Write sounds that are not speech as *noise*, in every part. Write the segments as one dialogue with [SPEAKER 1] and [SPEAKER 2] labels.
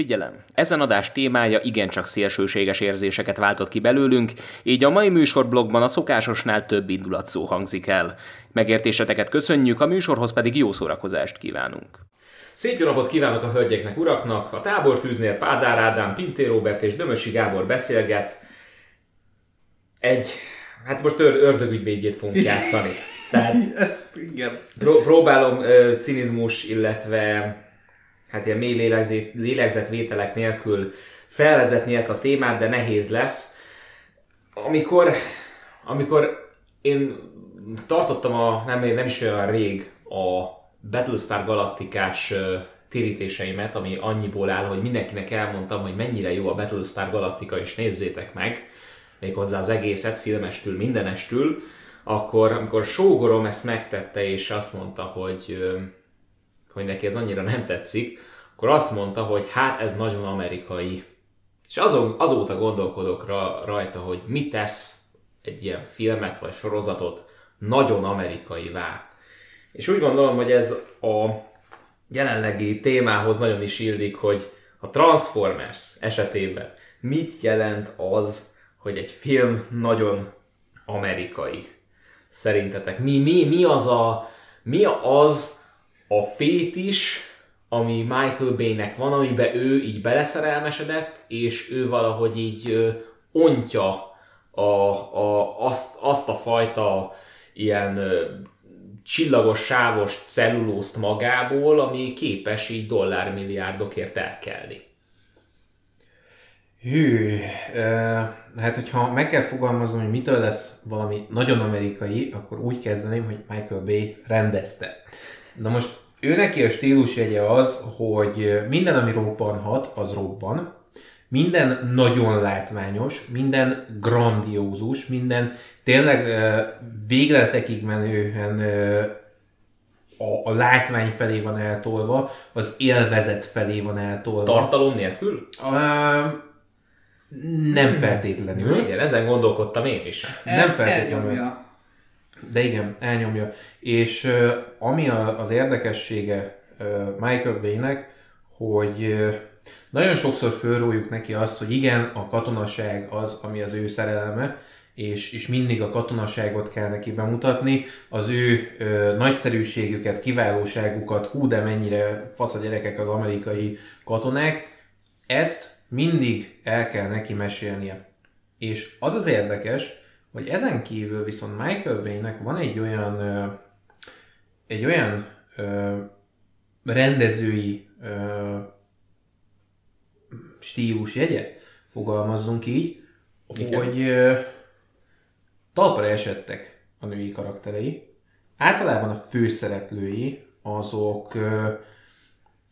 [SPEAKER 1] Figyelem! Ezen adás témája igencsak szélsőséges érzéseket váltott ki belőlünk, így a mai műsorblogban a szokásosnál több indulatszó hangzik el. Megértéseteket köszönjük, a műsorhoz pedig jó szórakozást kívánunk. Szép jó napot kívánok a hölgyeknek, uraknak! A tábortűznél Pádár Ádám, Pinté Robert és Dömösi Gábor beszélget. Egy, hát most ör- ördögügyvédjét fogunk játszani. Tehát
[SPEAKER 2] Ezt, igen.
[SPEAKER 1] pró- próbálom ö, cinizmus, illetve hát ilyen mély lélegzét, lélegzetvételek nélkül felvezetni ezt a témát, de nehéz lesz. Amikor, amikor én tartottam a, nem, nem is olyan rég a Battlestar Galaktikás térítéseimet, ami annyiból áll, hogy mindenkinek elmondtam, hogy mennyire jó a Battlestar Galaktika, és nézzétek meg, méghozzá az egészet, filmestül, mindenestül, akkor amikor sógorom ezt megtette, és azt mondta, hogy hogy neki ez annyira nem tetszik, akkor azt mondta, hogy hát ez nagyon amerikai. És azon, azóta gondolkodok ra, rajta, hogy mit tesz egy ilyen filmet vagy sorozatot nagyon amerikaivá. És úgy gondolom, hogy ez a jelenlegi témához nagyon is illik, hogy a Transformers esetében mit jelent az, hogy egy film nagyon amerikai. Szerintetek mi, mi, mi az a, mi az a fétis, ami Michael Bay-nek van, amiben ő így beleszerelmesedett, és ő valahogy így ontja a, a, azt, azt a fajta ilyen csillagos, sávos cellulózt magából, ami képes így dollármilliárdokért elkelni.
[SPEAKER 2] Hű, hát hogyha meg kell fogalmaznom, hogy mitől lesz valami nagyon amerikai, akkor úgy kezdeném, hogy Michael Bay rendezte. Na most ő neki a stílusjegye az, hogy minden, ami robbanhat, az robban. Minden nagyon látványos, minden grandiózus, minden tényleg végletekig menően a, a látvány felé van eltolva, az élvezet felé van eltolva.
[SPEAKER 1] Tartalom nélkül?
[SPEAKER 2] Ö, nem feltétlenül.
[SPEAKER 1] Igen, ezen gondolkodtam én is.
[SPEAKER 2] Nem feltétlenül.
[SPEAKER 3] Elnyomja.
[SPEAKER 2] De igen, elnyomja. És ami a, az érdekessége Michael Bay-nek, hogy nagyon sokszor fölrójuk neki azt, hogy igen, a katonaság az, ami az ő szerelme, és, és mindig a katonaságot kell neki bemutatni, az ő ö, nagyszerűségüket, kiválóságukat, hú de mennyire fasz a gyerekek az amerikai katonák, ezt mindig el kell neki mesélnie. És az az érdekes, hogy ezen kívül viszont Michael Bay-nek van egy olyan egy olyan ö, rendezői ö, stílus jegye, fogalmazzunk így,
[SPEAKER 1] Igen.
[SPEAKER 2] hogy ö, talpra esettek a női karakterei. Általában a főszereplői azok ö,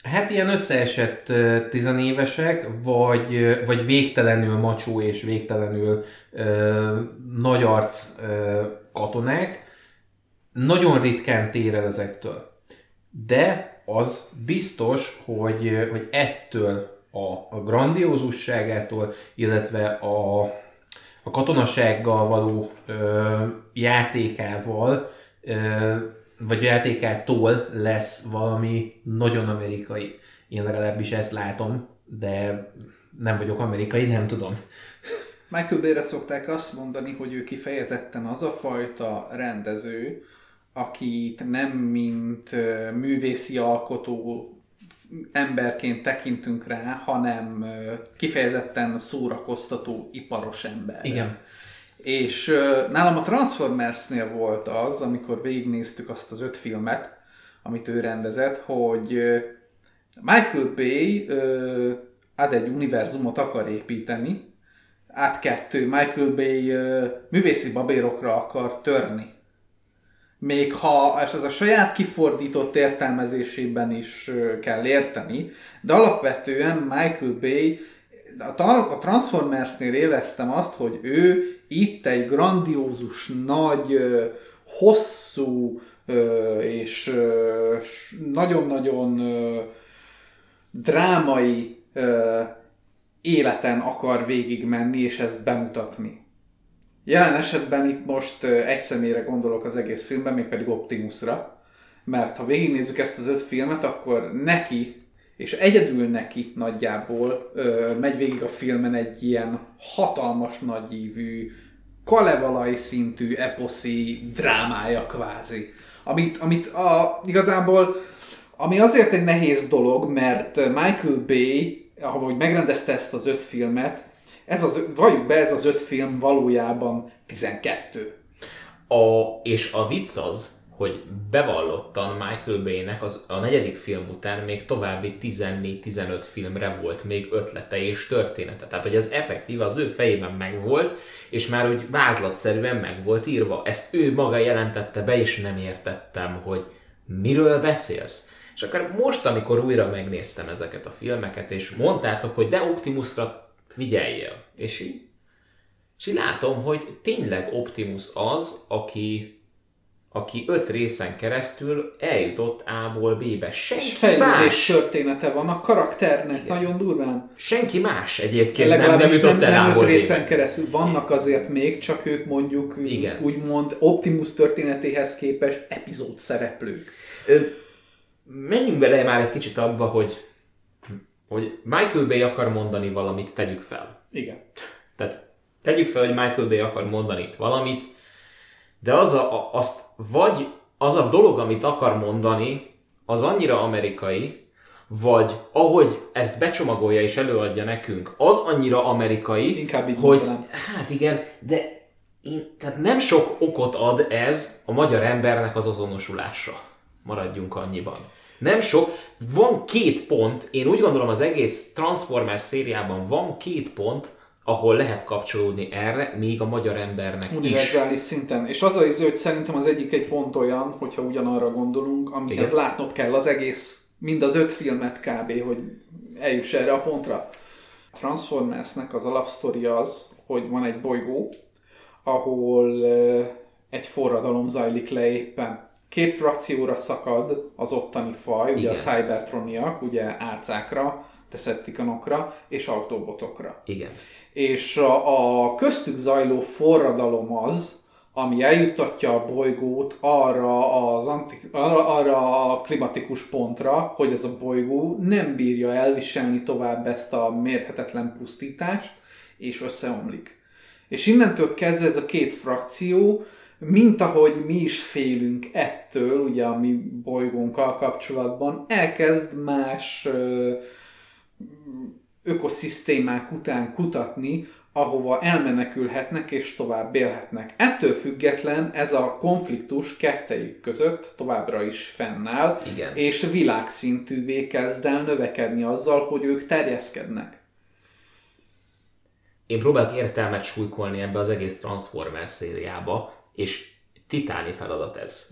[SPEAKER 2] Hát ilyen összeesett tizenévesek, vagy, vagy végtelenül macsó és végtelenül ö, nagy arc ö, katonák. Nagyon ritkán tér el ezektől. De az biztos, hogy, hogy ettől a, a grandiózusságától, illetve a, a katonasággal való ö, játékával, ö, vagy játékától lesz valami nagyon amerikai. Én legalábbis ezt látom, de nem vagyok amerikai, nem tudom.
[SPEAKER 3] Michael Bay-re szokták azt mondani, hogy ő kifejezetten az a fajta rendező, akit nem mint művészi alkotó emberként tekintünk rá, hanem kifejezetten szórakoztató, iparos ember.
[SPEAKER 2] Igen.
[SPEAKER 3] És nálam a Transformersnél volt az, amikor végignéztük azt az öt filmet, amit ő rendezett, hogy Michael Bay ad egy univerzumot akar építeni, át kettő, Michael Bay művészi babérokra akar törni. Még ha és ez a saját kifordított értelmezésében is kell érteni, de alapvetően Michael Bay a Transformersnél éreztem azt, hogy ő itt egy grandiózus, nagy, hosszú és nagyon-nagyon drámai életen akar végigmenni, és ezt bemutatni. Jelen esetben itt most egy személyre gondolok az egész filmben, mégpedig Optimusra, mert ha végignézzük ezt az öt filmet, akkor neki és egyedül neki nagyjából ö, megy végig a filmen egy ilyen hatalmas nagyívű, kalevalai szintű eposzi drámája kvázi. Amit, amit a, igazából, ami azért egy nehéz dolog, mert Michael Bay, ahogy megrendezte ezt az öt filmet, ez az, valljuk be, ez az öt film valójában 12.
[SPEAKER 1] A, és a vicc az, hogy bevallottan Michael Bay-nek az, a negyedik film után még további 14-15 filmre volt még ötlete és története. Tehát, hogy ez effektív az ő fejében megvolt, és már úgy vázlatszerűen meg volt írva. Ezt ő maga jelentette be, és nem értettem, hogy miről beszélsz. És akkor most, amikor újra megnéztem ezeket a filmeket, és mondtátok, hogy de Optimusra figyeljél, és így, és így látom, hogy tényleg Optimus az, aki aki öt részen keresztül eljutott A-ból B-be. Senki
[SPEAKER 3] És fejlődés
[SPEAKER 1] más.
[SPEAKER 3] története van a karakternek, Igen. nagyon durván.
[SPEAKER 1] Senki más egyébként nem, nem jutott
[SPEAKER 3] nem,
[SPEAKER 1] el
[SPEAKER 3] nem öt részen
[SPEAKER 1] B-be.
[SPEAKER 3] keresztül. Vannak azért még, csak ők mondjuk
[SPEAKER 1] Igen.
[SPEAKER 3] úgymond Optimus történetéhez képest epizód szereplők.
[SPEAKER 1] Ö, Menjünk bele már egy kicsit abba, hogy, hogy Michael Bay akar mondani valamit, tegyük fel.
[SPEAKER 3] Igen.
[SPEAKER 1] Tehát tegyük fel, hogy Michael Bay akar mondani itt valamit, de az a, azt vagy az a dolog, amit akar mondani, az annyira amerikai, vagy ahogy ezt becsomagolja és előadja nekünk, az annyira amerikai,
[SPEAKER 3] Inkább így
[SPEAKER 1] hogy
[SPEAKER 3] mondanám.
[SPEAKER 1] hát igen, de én, tehát nem sok okot ad ez a magyar embernek az azonosulásra. Maradjunk annyiban. Nem sok, van két pont, én úgy gondolom az egész Transformers szériában van két pont, ahol lehet kapcsolódni erre, még a magyar embernek is.
[SPEAKER 3] Univerzális szinten. És az az hogy szerintem az egyik egy pont olyan, hogyha ugyanarra gondolunk, amihez
[SPEAKER 1] Igen.
[SPEAKER 3] látnod kell az egész, mind az öt filmet kb., hogy eljuss erre a pontra. A Transformersnek az alapsztori az, hogy van egy bolygó, ahol egy forradalom zajlik le éppen. Két frakcióra szakad az ottani faj, ugye
[SPEAKER 1] Igen.
[SPEAKER 3] a Cybertroniak, ugye álcákra, Decepticonokra és Autobotokra
[SPEAKER 1] Igen.
[SPEAKER 3] És a, a köztük zajló forradalom az, ami eljuttatja a bolygót arra, az anti, arra, arra a klimatikus pontra, hogy ez a bolygó nem bírja elviselni tovább ezt a mérhetetlen pusztítást, és összeomlik. És innentől kezdve ez a két frakció, mint ahogy mi is félünk ettől, ugye a mi bolygónkkal kapcsolatban, elkezd más ö, ökoszisztémák után kutatni, ahova elmenekülhetnek és tovább élhetnek. Ettől független ez a konfliktus kettejük között továbbra is fennáll,
[SPEAKER 1] Igen.
[SPEAKER 3] és világszintűvé kezd el növekedni azzal, hogy ők terjeszkednek.
[SPEAKER 1] Én próbálok értelmet súlykolni ebbe az egész Transformers szériába, és titáni feladat ez.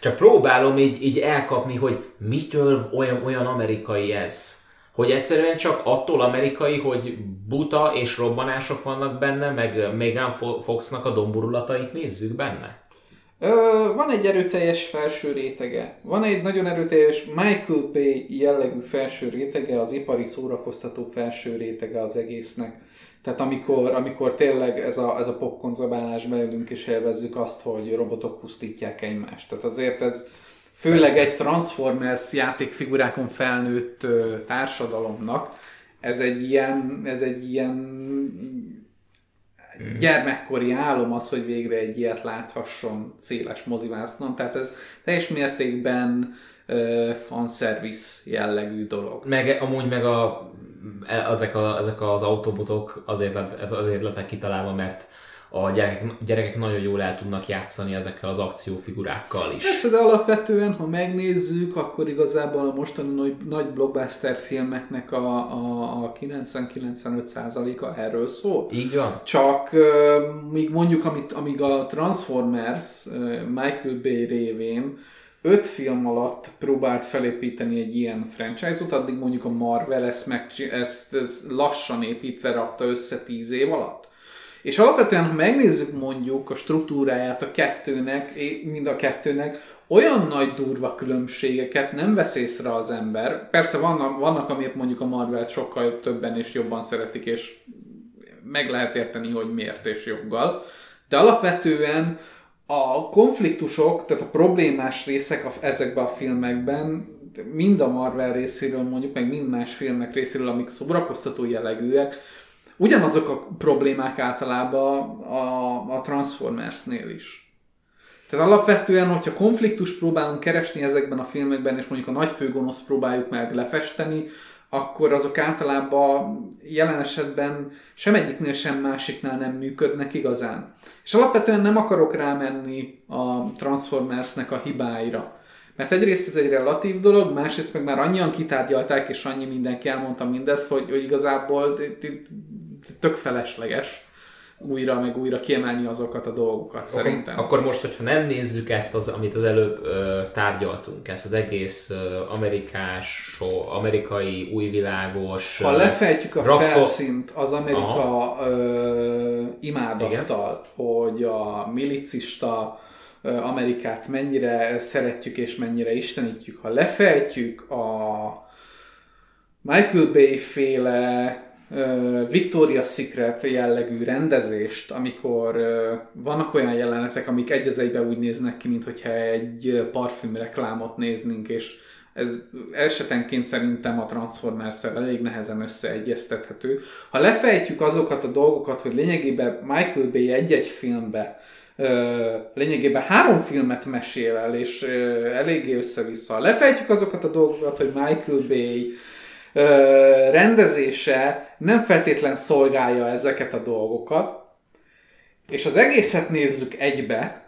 [SPEAKER 1] Csak próbálom így, így elkapni, hogy mitől olyan, olyan amerikai ez. Hogy egyszerűen csak attól amerikai, hogy buta és robbanások vannak benne, meg Megan Fo- Foxnak a domborulatait nézzük benne.
[SPEAKER 3] Ö, van egy erőteljes felső rétege. Van egy nagyon erőteljes Michael Bay jellegű felső rétege, az ipari szórakoztató felső rétege az egésznek. Tehát amikor, amikor tényleg ez a, ez a popcorn zabálás beülünk és élvezzük azt, hogy robotok pusztítják egymást. Tehát azért ez főleg
[SPEAKER 1] Persze.
[SPEAKER 3] egy Transformers játékfigurákon felnőtt társadalomnak, ez egy ilyen, ez egy ilyen gyermekkori álom az, hogy végre egy ilyet láthasson széles mozivásznon, tehát ez teljes mértékben uh, fanservice jellegű dolog.
[SPEAKER 1] Meg amúgy meg a, e- ezek, a, ezek az autobotok azért, azért lettek kitalálva, mert a gyerekek, gyerekek nagyon jól el tudnak játszani ezekkel az akciófigurákkal is.
[SPEAKER 3] Persze, de alapvetően, ha megnézzük, akkor igazából a mostani nagy, nagy blockbuster filmeknek a, a, a 90-95%-a erről szól.
[SPEAKER 1] Így van?
[SPEAKER 3] Csak uh, míg mondjuk, amit, amíg a Transformers uh, Michael Bay révén öt film alatt próbált felépíteni egy ilyen franchise-ot, addig mondjuk a Marvel ezt, meg, ezt, ezt lassan építve rakta össze tíz év alatt. És alapvetően, ha megnézzük mondjuk a struktúráját a kettőnek, mind a kettőnek, olyan nagy durva különbségeket nem vesz észre az ember. Persze vannak, vannak amiért mondjuk a Marvel sokkal többen és jobban szeretik, és meg lehet érteni, hogy miért és joggal. De alapvetően a konfliktusok, tehát a problémás részek a, ezekben a filmekben mind a Marvel részéről mondjuk, meg mind más filmek részéről, amik szórakoztató jellegűek, ugyanazok a problémák általában a, a Transformersnél is. Tehát alapvetően, hogyha konfliktus próbálunk keresni ezekben a filmekben, és mondjuk a nagy főgonosz próbáljuk meg lefesteni, akkor azok általában jelen esetben sem egyiknél, sem másiknál nem működnek igazán. És alapvetően nem akarok rámenni a Transformersnek a hibáira. Mert egyrészt ez egy relatív dolog, másrészt meg már annyian kitárgyalták, és annyi mindenki elmondta mindezt, hogy, hogy igazából tök felesleges újra meg újra kiemelni azokat a dolgokat
[SPEAKER 1] akkor,
[SPEAKER 3] szerintem.
[SPEAKER 1] Akkor most, hogyha nem nézzük ezt, az, amit az előbb ö, tárgyaltunk, ezt az egész ö, amerikás, amerikai újvilágos...
[SPEAKER 3] Ha lefejtjük a
[SPEAKER 1] rakszol...
[SPEAKER 3] felszínt az Amerika ö, imádattal, Igen. hogy a milicista ö, Amerikát mennyire szeretjük és mennyire istenítjük, ha lefejtjük a Michael Bay féle Victoria Secret jellegű rendezést, amikor vannak olyan jelenetek, amik egy úgy néznek ki, mintha egy parfüm reklámot néznénk, és ez esetenként szerintem a transformers elég nehezen összeegyeztethető. Ha lefejtjük azokat a dolgokat, hogy lényegében Michael Bay egy-egy filmbe lényegében három filmet mesél el, és eléggé össze-vissza. Ha lefejtjük azokat a dolgokat, hogy Michael Bay rendezése nem feltétlen szolgálja ezeket a dolgokat, és az egészet nézzük egybe,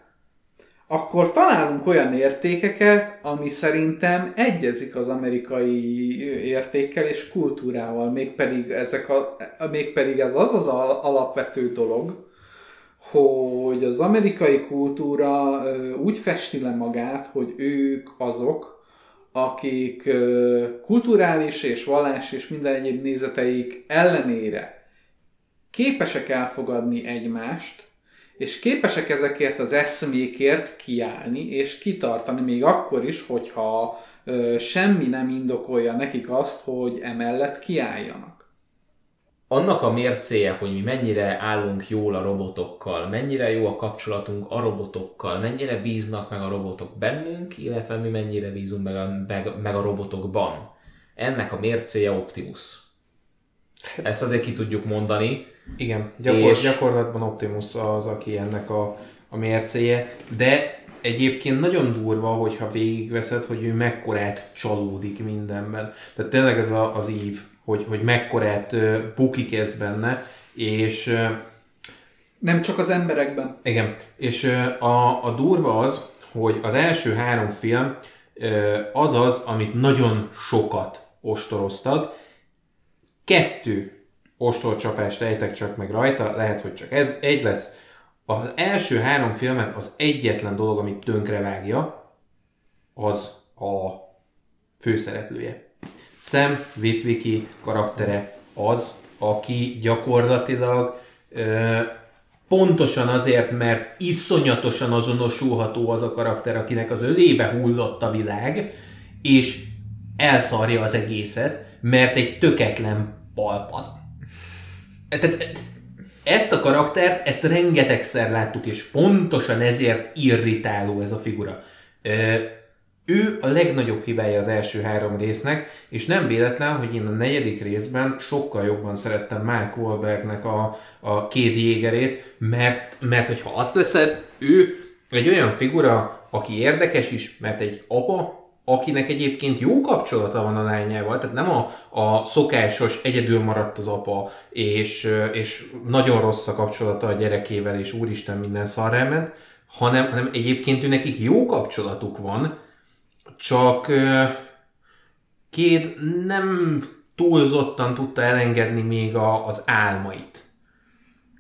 [SPEAKER 3] akkor találunk olyan értékeket, ami szerintem egyezik az amerikai értékkel és kultúrával, mégpedig, ezek a, mégpedig ez az az alapvető dolog, hogy az amerikai kultúra úgy festi le magát, hogy ők azok, akik kulturális és vallás és minden egyéb nézeteik ellenére képesek elfogadni egymást, és képesek ezekért az eszmékért kiállni és kitartani, még akkor is, hogyha semmi nem indokolja nekik azt, hogy emellett kiálljanak
[SPEAKER 1] annak a mércéje, hogy mi mennyire állunk jól a robotokkal, mennyire jó a kapcsolatunk a robotokkal, mennyire bíznak meg a robotok bennünk, illetve mi mennyire bízunk meg a, meg, meg a robotokban. Ennek a mércéje Optimus. Ezt azért ki tudjuk mondani.
[SPEAKER 2] Igen, gyakor- és... gyakorlatban Optimus az, aki ennek a, a mércéje, de egyébként nagyon durva, hogyha végigveszed, hogy ő mekkorát csalódik mindenben. Tehát tényleg ez a, az ív, hogy, hogy mekkorát bukik ez benne, és
[SPEAKER 3] nem csak az emberekben.
[SPEAKER 2] Igen, és a, a durva az, hogy az első három film az az, amit nagyon sokat ostoroztak. Kettő ostorcsapást ejtek csak meg rajta, lehet, hogy csak ez, egy lesz. Az első három filmet az egyetlen dolog, amit tönkrevágja, az a főszereplője. Sam Witwicky karaktere az, aki gyakorlatilag ö, pontosan azért, mert iszonyatosan azonosulható az a karakter, akinek az ölébe hullott a világ, és elszarja az egészet, mert egy töketlen balfasz. Ezt a karaktert, ezt rengetegszer láttuk, és pontosan ezért irritáló ez a figura ő a legnagyobb hibája az első három résznek, és nem véletlen, hogy én a negyedik részben sokkal jobban szerettem Mark Wahlbergnek a, a két jégerét, mert, mert hogyha azt veszed, ő egy olyan figura, aki érdekes is, mert egy apa, akinek egyébként jó kapcsolata van a lányával, tehát nem a, a szokásos egyedül maradt az apa, és, és nagyon rossz a kapcsolata a gyerekével, és úristen minden szarra hanem, hanem egyébként ő nekik jó kapcsolatuk van, csak Kéd nem túlzottan tudta elengedni még a, az álmait.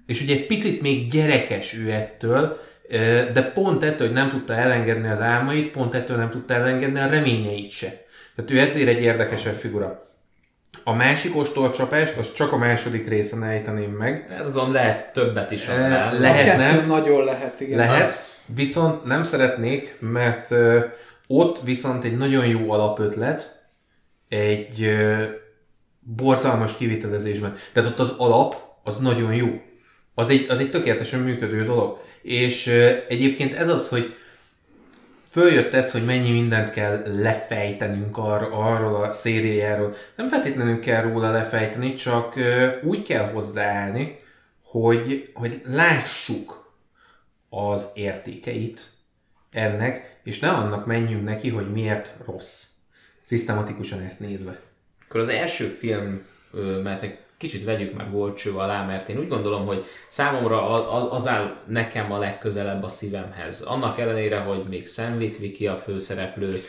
[SPEAKER 2] És ugye egy picit még gyerekes ő ettől, de pont ettől, hogy nem tudta elengedni az álmait, pont ettől nem tudta elengedni a reményeit se. Tehát ő ezért egy érdekesebb figura. A másik ostolcsapást, azt csak a második részen ejteném meg.
[SPEAKER 1] Ez azon lehet többet is.
[SPEAKER 3] E, lehetne. nagyon lehet, igen.
[SPEAKER 2] Lehet, az... viszont nem szeretnék, mert ott viszont egy nagyon jó alapötlet, egy ö, borzalmas kivitelezésben. Tehát ott az alap, az nagyon jó. Az egy, az egy tökéletesen működő dolog. És ö, egyébként ez az, hogy följött ez, hogy mennyi mindent kell lefejtenünk ar- arról a szériáról. Nem feltétlenül kell róla lefejteni, csak ö, úgy kell hozzáállni, hogy, hogy lássuk az értékeit ennek, és ne annak menjünk neki, hogy miért rossz. Szisztematikusan ezt nézve.
[SPEAKER 1] Akkor az első film, mert egy kicsit vegyük már golcső alá, mert én úgy gondolom, hogy számomra az áll nekem a legközelebb a szívemhez. Annak ellenére, hogy még Sam Witwicky a főszereplő,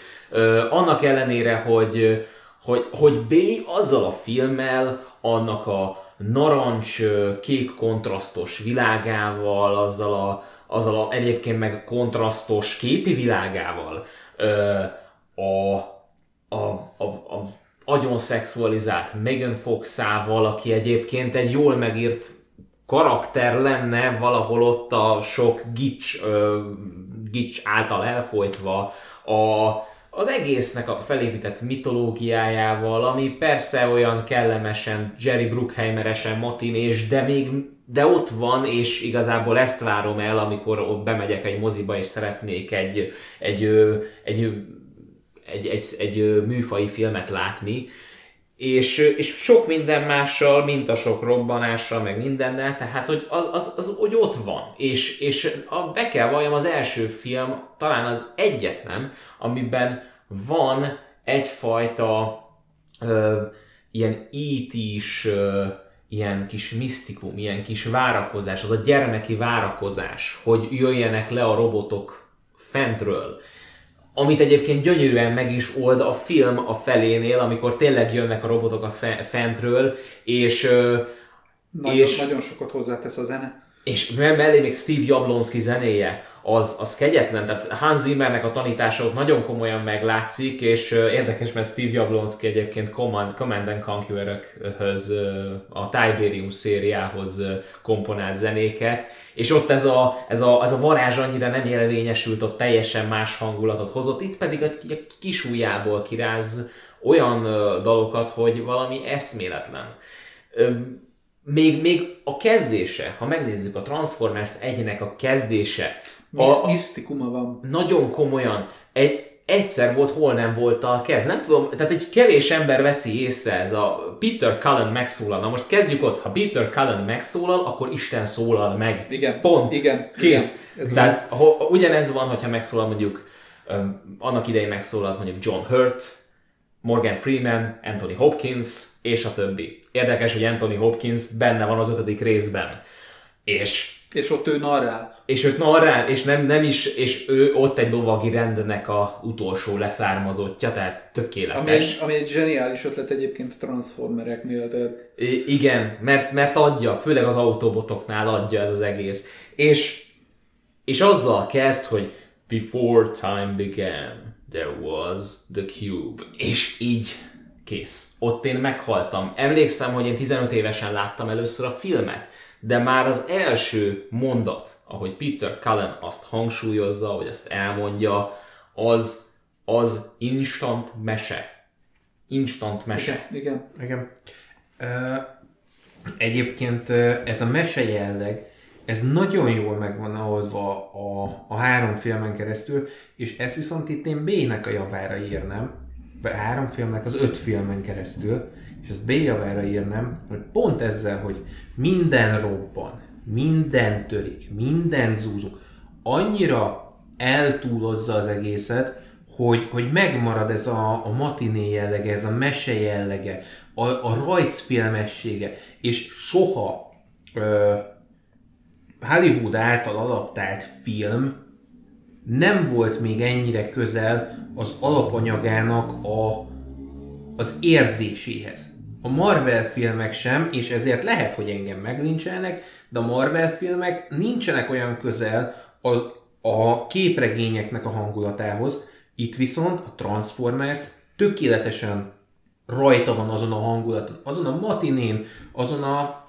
[SPEAKER 1] annak ellenére, hogy, hogy, hogy B azzal a filmmel, annak a narancs, kék kontrasztos világával, azzal a, azzal a egyébként meg kontrasztos képi világával, ö, a, a, a, a agyon szexualizált Megan Fox-ával, aki egyébként egy jól megírt karakter lenne valahol ott a sok gics, ö, gics által elfolytva, a, az egésznek a felépített mitológiájával, ami persze olyan kellemesen Jerry Bruckheimeresen matinés, de még de ott van, és igazából ezt várom el, amikor ott bemegyek egy moziba, és szeretnék egy, egy, egy, egy, egy, egy műfai filmet látni, és, és sok minden mással, mint a sok robbanással, meg mindennel, tehát hogy az, az, az hogy ott van. És, és a, be kell valljam, az első film talán az egyetlen, amiben van egyfajta ö, ilyen is ilyen kis misztikum, ilyen kis várakozás, az a gyermeki várakozás, hogy jöjjenek le a robotok fentről amit egyébként gyönyörűen meg is old a film a felénél, amikor tényleg jönnek a robotok a fe- fentről, és,
[SPEAKER 3] Nagyon,
[SPEAKER 1] És-
[SPEAKER 3] nagyon sokat hozzátesz a zene.
[SPEAKER 1] és me- mellé még Steve Jablonski zenéje, az, az kegyetlen, tehát Hans Zimmernek a tanítása ott nagyon komolyan meglátszik, és érdekes, mert Steve Jablonski egyébként Command, Command and Conqueror-höz, a Tiberium szériához komponált zenéket, és ott ez a, ez, a, ez a varázs annyira nem érvényesült, ott teljesen más hangulatot hozott, itt pedig a, a kis ujjából kiráz olyan dalokat, hogy valami eszméletlen. Még, még a kezdése, ha megnézzük a Transformers 1-nek a kezdése,
[SPEAKER 3] Misz,
[SPEAKER 1] a,
[SPEAKER 3] misztikuma van.
[SPEAKER 1] nagyon komolyan, egy, egyszer volt, hol nem volt a kezd. Nem tudom, tehát egy kevés ember veszi észre ez a Peter Cullen megszólal. Na most kezdjük ott, ha Peter Cullen megszólal, akkor Isten szólal meg.
[SPEAKER 3] Igen,
[SPEAKER 1] Pont.
[SPEAKER 3] igen,
[SPEAKER 1] Kész.
[SPEAKER 3] igen,
[SPEAKER 1] Tehát ho, ugyanez van, hogyha megszólal mondjuk, öm, annak idején megszólalt mondjuk John Hurt, Morgan Freeman, Anthony Hopkins, és a többi. Érdekes, hogy Anthony Hopkins benne van az ötödik részben. És
[SPEAKER 3] És ott ő narrál.
[SPEAKER 1] És őt narrál, és nem, nem is, és ő ott egy lovagi rendnek a utolsó leszármazottja, tehát tökéletes.
[SPEAKER 3] Ami egy, ami egy zseniális ötlet egyébként Transformereknél, tehát
[SPEAKER 1] I- igen, mert, mert adja, főleg az autobotoknál adja ez az egész. És, és azzal kezd, hogy Before time began, there was the cube. És így kész. Ott én meghaltam. Emlékszem, hogy én 15 évesen láttam először a filmet, de már az első mondat, ahogy Peter Cullen azt hangsúlyozza, vagy ezt elmondja, az, az instant mese. Instant mese.
[SPEAKER 3] igen.
[SPEAKER 2] Igen. Ö, egyébként ö, ez a mese jelleg, ez nagyon jól meg van oldva a, a három filmen keresztül, és ezt viszont itt én B-nek a javára írnám, három filmnek az öt filmen keresztül, és ezt B javára írnám, hogy pont ezzel, hogy minden robban, minden törik, minden zúzunk, annyira eltúlozza az egészet, hogy, hogy megmarad ez a, a matiné jellege, ez a mese jellege, a, a rajzfilmessége, és soha ö, Hollywood által adaptált film nem volt még ennyire közel az alapanyagának a, az érzéséhez. A Marvel filmek sem, és ezért lehet, hogy engem meglincselnek, de a Marvel filmek nincsenek olyan közel az, a képregényeknek a hangulatához. Itt viszont a Transformers tökéletesen rajta van azon a hangulaton, azon a matinén, azon a,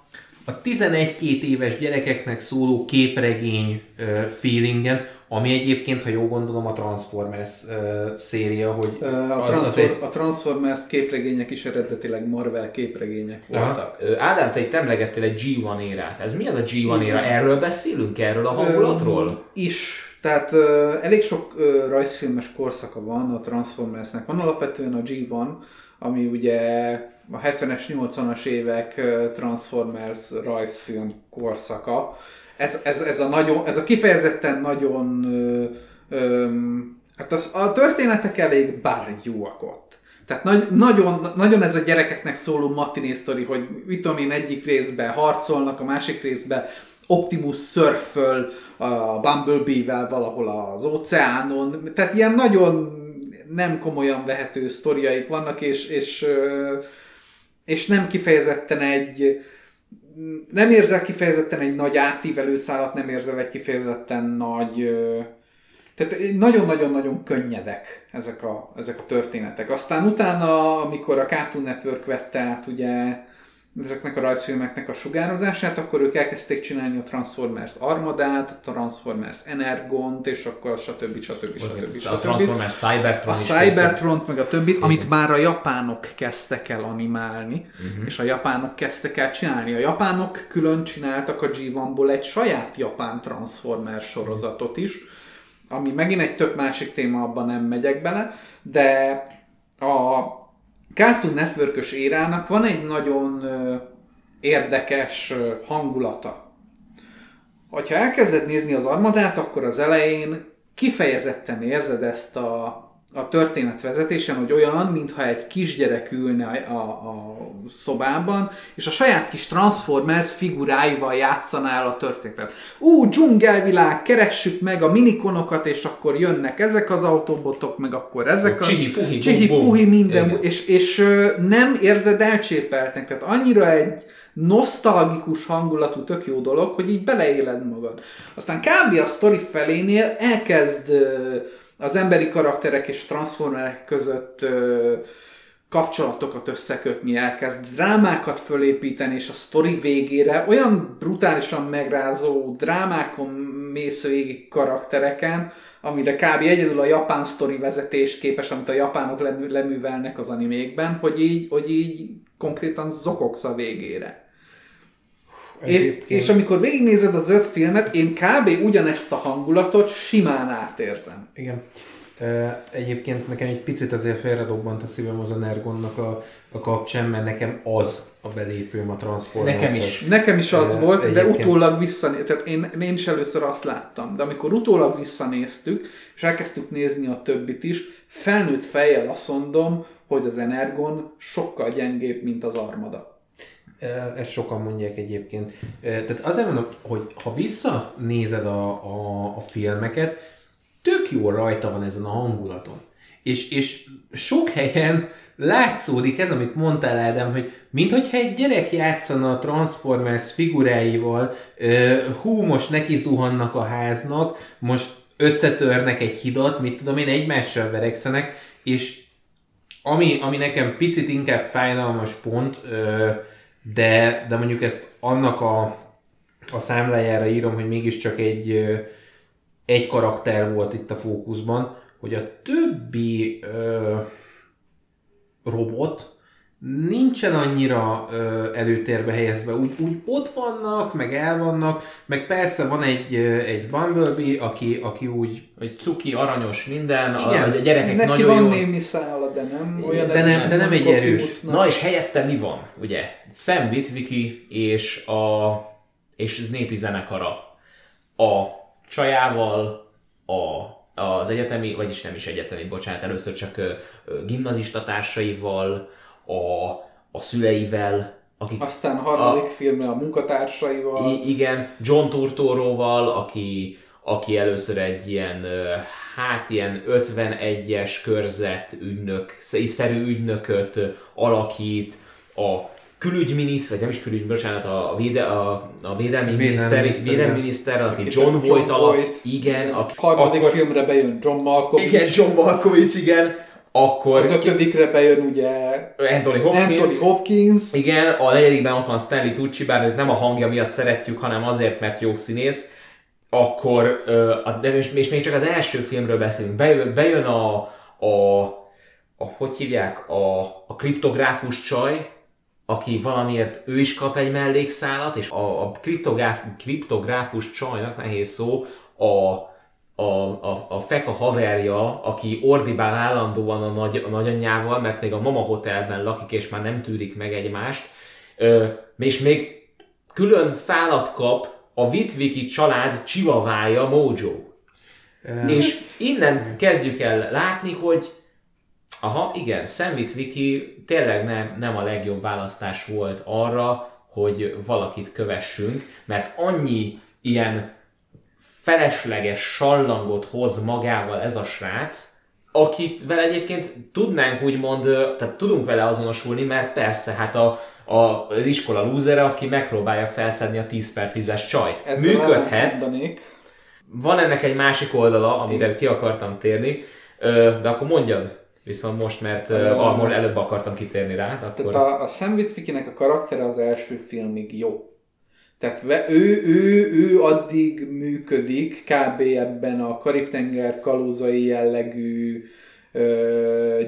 [SPEAKER 2] a 11-2 éves gyerekeknek szóló képregény uh, feelingen, ami egyébként, ha jól gondolom, a Transformers uh, széria, hogy
[SPEAKER 3] Ö, A,
[SPEAKER 2] az
[SPEAKER 3] Transfor-
[SPEAKER 2] egy-
[SPEAKER 3] a Transformers képregények is eredetileg Marvel képregények voltak.
[SPEAKER 1] Ö, Ádám, te itt emlegettél egy G1 érát. Ez mi az a G1 éra? Erről beszélünk? Erről a hangulatról?
[SPEAKER 3] Ö, is. Tehát ö, elég sok ö, rajzfilmes korszaka van a Transformersnek. Van alapvetően a G1, ami ugye a 70-es, 80-as évek Transformers rajzfilm korszaka. Ez, ez, ez, a, nagyon, ez a kifejezetten nagyon... Ö, ö, hát az, a történetek elég bárgyúak ott. Tehát nagy, nagyon, nagyon ez a gyerekeknek szóló matiné sztori, hogy mit tudom én, egyik részben harcolnak, a másik részben Optimus szörföl a Bumblebee-vel valahol az óceánon. Tehát ilyen nagyon nem komolyan vehető sztoriaik vannak, és, és, ö, és nem kifejezetten egy nem érzel kifejezetten egy nagy átívelő szálat, nem érzel egy kifejezetten nagy tehát nagyon-nagyon-nagyon könnyedek ezek a, ezek a történetek. Aztán utána, amikor a Cartoon Network vette át ugye ezeknek a rajzfilmeknek a sugározását, akkor ők elkezdték csinálni a Transformers Armadát, a Transformers Energont, és akkor stb. stb. stb.
[SPEAKER 1] A
[SPEAKER 3] stb.
[SPEAKER 1] Transformers Cybertron
[SPEAKER 3] A. Cybertront, meg a többit, amit már a japánok kezdtek el animálni, uh-huh. és a japánok kezdtek el csinálni. A japánok külön csináltak a G1-ból egy saját japán Transformers sorozatot is, ami megint egy tök másik téma, abban nem megyek bele, de a Cartoon network érának van egy nagyon érdekes hangulata. Ha elkezded nézni az armadát, akkor az elején kifejezetten érzed ezt a, a történet vezetésen, hogy olyan, mintha egy kisgyerek ülne a, a, szobában, és a saját kis Transformers figuráival játszanál a történetet. Ú, dzsungelvilág, keressük meg a minikonokat, és akkor jönnek ezek az autóbotok, meg akkor ezek a...
[SPEAKER 1] Csihi-puhi,
[SPEAKER 3] csihi
[SPEAKER 1] bum-bum.
[SPEAKER 3] puhi minden,
[SPEAKER 1] Igen.
[SPEAKER 3] és, és nem érzed elcsépeltnek, tehát annyira egy nosztalgikus hangulatú, tök jó dolog, hogy így beleéled magad. Aztán kb. a sztori felénél elkezd ö, az emberi karakterek és a transformerek között ö, kapcsolatokat összekötni, elkezd drámákat fölépíteni, és a sztori végére olyan brutálisan megrázó drámákon mész végig karaktereken, amire kb. egyedül a japán sztori vezetés képes, amit a japánok lemű- leművelnek az animékben, hogy így, hogy így konkrétan zokogsz a végére. És,
[SPEAKER 2] Egyébként-
[SPEAKER 3] és amikor végignézed az öt filmet, én kb. ugyanezt a hangulatot simán átérzem.
[SPEAKER 2] Igen. Egyébként nekem egy picit azért félredobbant a szívem az Energonnak a, a kapcsán, mert nekem az a belépőm a Transformers.
[SPEAKER 1] Nekem is.
[SPEAKER 3] Nekem is az
[SPEAKER 2] Ö,
[SPEAKER 3] volt, de
[SPEAKER 2] egyébként-
[SPEAKER 3] utólag visszanéztem, tehát én, én is először azt láttam, de amikor utólag visszanéztük, és elkezdtük nézni a többit is, felnőtt fejjel azt mondom, hogy az Energon sokkal gyengébb, mint az Armada.
[SPEAKER 2] Ezt sokan mondják egyébként. Tehát azért mondom, hogy ha visszanézed a, a, a filmeket, tök jó rajta van ezen a hangulaton. És, és sok helyen látszódik ez, amit mondtál, Ádám, hogy minthogyha egy gyerek játszana a Transformers figuráival, hú, most neki zuhannak a háznak, most összetörnek egy hidat, mit tudom én, egymással verekszenek, és ami, ami nekem picit inkább fájdalmas pont, ö, de, de mondjuk ezt annak a, a számlájára írom, hogy mégiscsak egy, egy karakter volt itt a fókuszban, hogy a többi ö, robot nincsen annyira ö, előtérbe helyezve, úgy, úgy ott vannak, meg el vannak, meg persze van egy, ö, egy Bumblebee, aki, aki úgy
[SPEAKER 1] Hogy cuki, aranyos, minden, a,
[SPEAKER 2] Igen.
[SPEAKER 1] a gyerekek
[SPEAKER 3] Neki
[SPEAKER 1] nagyon
[SPEAKER 3] van
[SPEAKER 1] jó.
[SPEAKER 3] némi szála, de nem olyan
[SPEAKER 2] De nem- de nem egy erős.
[SPEAKER 1] Na és helyette mi van, ugye? Sam Witwicky és a és az népi zenekara. A csajával, a, az egyetemi, vagyis nem is egyetemi, bocsánat, először csak ö, ö, gimnazista társaival, a, a szüleivel, akik
[SPEAKER 3] Aztán a harmadik filmre a munkatársaival.
[SPEAKER 1] I- igen, John Turturroval, aki, aki először egy ilyen, hát ilyen 51-es körzet ügynök, szerű ügynököt alakít, a külügyminiszter, vagy nem is külügy, bocsánat, a, véde, a, a védelmi miniszter,
[SPEAKER 2] miniszter,
[SPEAKER 1] védelmi miniszter, aki John Voight alak, igen, aki,
[SPEAKER 3] harmadik
[SPEAKER 1] akkor-
[SPEAKER 3] filmre bejön John Malkovich.
[SPEAKER 1] igen, John Malkovich, igen, akkor
[SPEAKER 3] Az ötödikre bejön ugye
[SPEAKER 1] Anthony Hopkins,
[SPEAKER 3] Anthony Hopkins.
[SPEAKER 1] igen, a negyedikben ott van Stanley Tucci, bár ez nem a hangja miatt szeretjük, hanem azért, mert jó színész, akkor, de és, és még csak az első filmről beszélünk, bejön, bejön a, a, a, hogy hívják, a, a kriptográfus csaj, aki valamiért ő is kap egy mellékszálat, és a, a kriptográf, kriptográfus csajnak, nehéz szó, a, a, a, a feka haverja, aki ordibál állandóan a, nagy, a nagyanyjával, mert még a mama hotelben lakik, és már nem tűrik meg egymást, ö, és még külön szálat kap a Vitviki család csivavája Mojo. És innen kezdjük el látni, hogy aha, igen, Sam Witwicky tényleg nem, nem a legjobb választás volt arra, hogy valakit kövessünk, mert annyi ilyen felesleges sallangot hoz magával ez a srác, akivel egyébként tudnánk úgymond, tehát tudunk vele azonosulni, mert persze, hát a, a, az iskola lúzere, aki megpróbálja felszedni a 10 per 10-es csajt.
[SPEAKER 3] Ezzel
[SPEAKER 1] Működhet, van ennek egy másik oldala, amire ki akartam térni, de akkor mondjad viszont most, mert uh, előbb akartam kitérni rá, akkor...
[SPEAKER 3] Tehát a, a Sam Witwickinek a karaktere az első filmig jó. Tehát ő, ő, ő addig működik kb. ebben a Karib-tenger kalózai jellegű